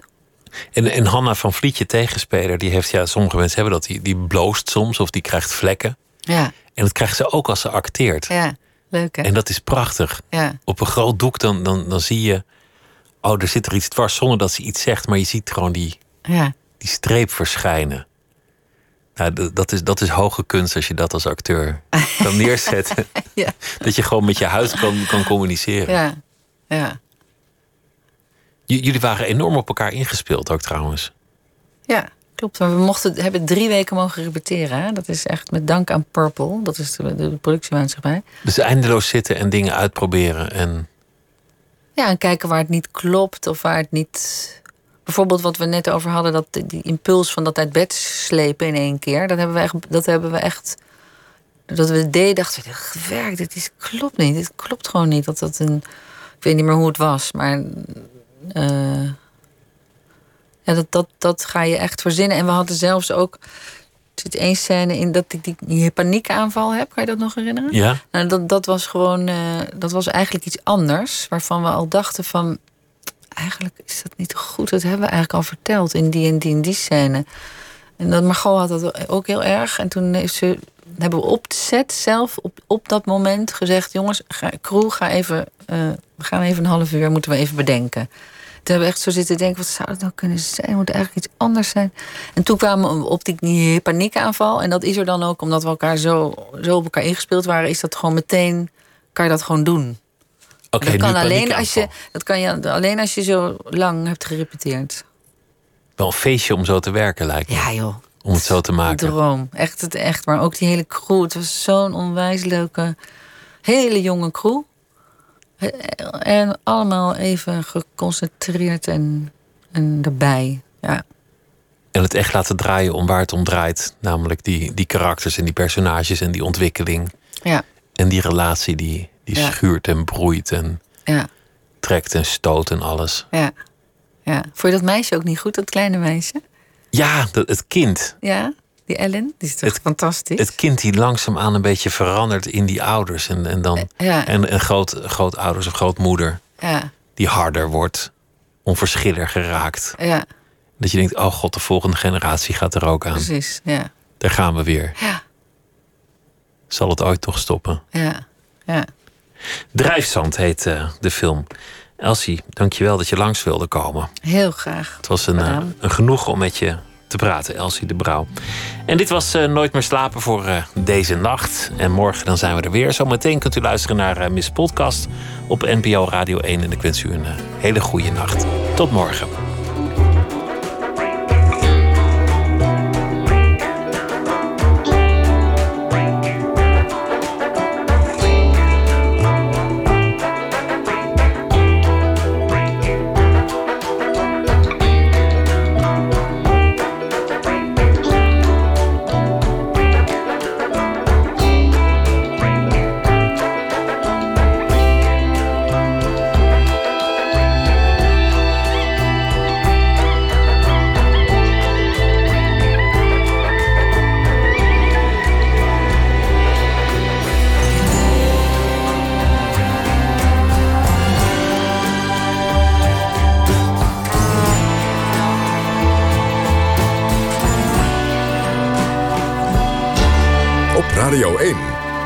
En, en Hanna van Vliet, je tegenspeler, die heeft ja, sommige mensen hebben dat, die, die bloost soms of die krijgt vlekken. Ja. En dat krijgt ze ook als ze acteert. Ja, leuk hè? En dat is prachtig. Ja. Op een groot doek dan, dan, dan zie je, oh, er zit er iets dwars zonder dat ze iets zegt, maar je ziet gewoon die, ja. die streep verschijnen. Nou, dat is, dat is hoge kunst als je dat als acteur kan neerzetten. Ja. Dat je gewoon met je huid kan, kan communiceren. Ja, ja, J- jullie waren enorm op elkaar ingespeeld ook trouwens. ja. Klopt, maar we mochten, hebben drie weken mogen repeteren. Hè? Dat is echt met dank aan Purple. Dat is de, de productiemaatschappij. Dus eindeloos zitten en dingen uitproberen. En Ja, en kijken waar het niet klopt of waar het niet. Bijvoorbeeld wat we net over hadden, dat die impuls van dat uit bed slepen in één keer. Dat hebben we echt. Dat hebben we echt dat we deden, dachten we, gewerkt, dit is, klopt niet. Dit klopt gewoon niet. Dat dat een. Ik weet niet meer hoe het was, maar. Eh, ja, dat, dat, dat ga je echt verzinnen. En we hadden zelfs ook. Er zit één scène in dat ik die, die paniekaanval heb. Kan je dat nog herinneren? ja, Nou, dat, dat was gewoon, eh, dat was eigenlijk iets anders. Waarvan we al dachten van, eigenlijk is dat niet goed. Dat hebben we eigenlijk al verteld in die en die en die scène. En dat Margot had dat ook heel erg. En toen heeft ze, hebben we op de set zelf op, op dat moment gezegd... jongens, ga, crew, ga even, eh, we gaan even een half uur, moeten we even bedenken. Toen hebben we echt zo zitten denken, wat zou het nou kunnen zijn? Het moet eigenlijk iets anders zijn. En toen kwamen we op die paniekaanval. En dat is er dan ook, omdat we elkaar zo, zo op elkaar ingespeeld waren... is dat gewoon meteen, kan je dat gewoon doen. oké. dat, kan alleen als je, dat kan je alleen als je zo lang hebt gerepeteerd. Wel een feestje om zo te werken lijkt me. Ja joh, Om het zo te maken. droom. Echt het echt. Maar ook die hele crew. Het was zo'n onwijs leuke, hele jonge crew. En allemaal even geconcentreerd en, en erbij. Ja. En het echt laten draaien om waar het om draait. Namelijk die, die karakters en die personages en die ontwikkeling. Ja, En die relatie die, die Ja. schuurt en broeit en ja, trekt en stoot en alles. ja, ja. Vond je dat meisje ook niet goed, dat kleine meisje? Ja, dat, het kind. Ja, die Ellen, die is toch Het- fantastisch? Het kind die langzaamaan een beetje verandert in die ouders. En, en dan ja, en, en groot, grootouders of grootmoeder ja, die harder wordt. Onverschiller geraakt. ja, Dat je denkt, oh god, de volgende generatie gaat er ook aan. precies. Ja, Daar gaan we weer. ja, Zal het ooit toch stoppen? ja, ja. Drijfzand heet eh, de film. Elsie, dankjewel dat je langs wilde komen. Heel graag. Het was een, eh, een genoegen om met je te praten, Elsie de Brouw. En dit was eh, Nooit meer slapen voor eh, deze nacht. En morgen dan zijn we er weer. Zometeen kunt u luisteren naar Miss Podcast op NPO Radio 1. En ik wens u een hele goede nacht. Tot morgen.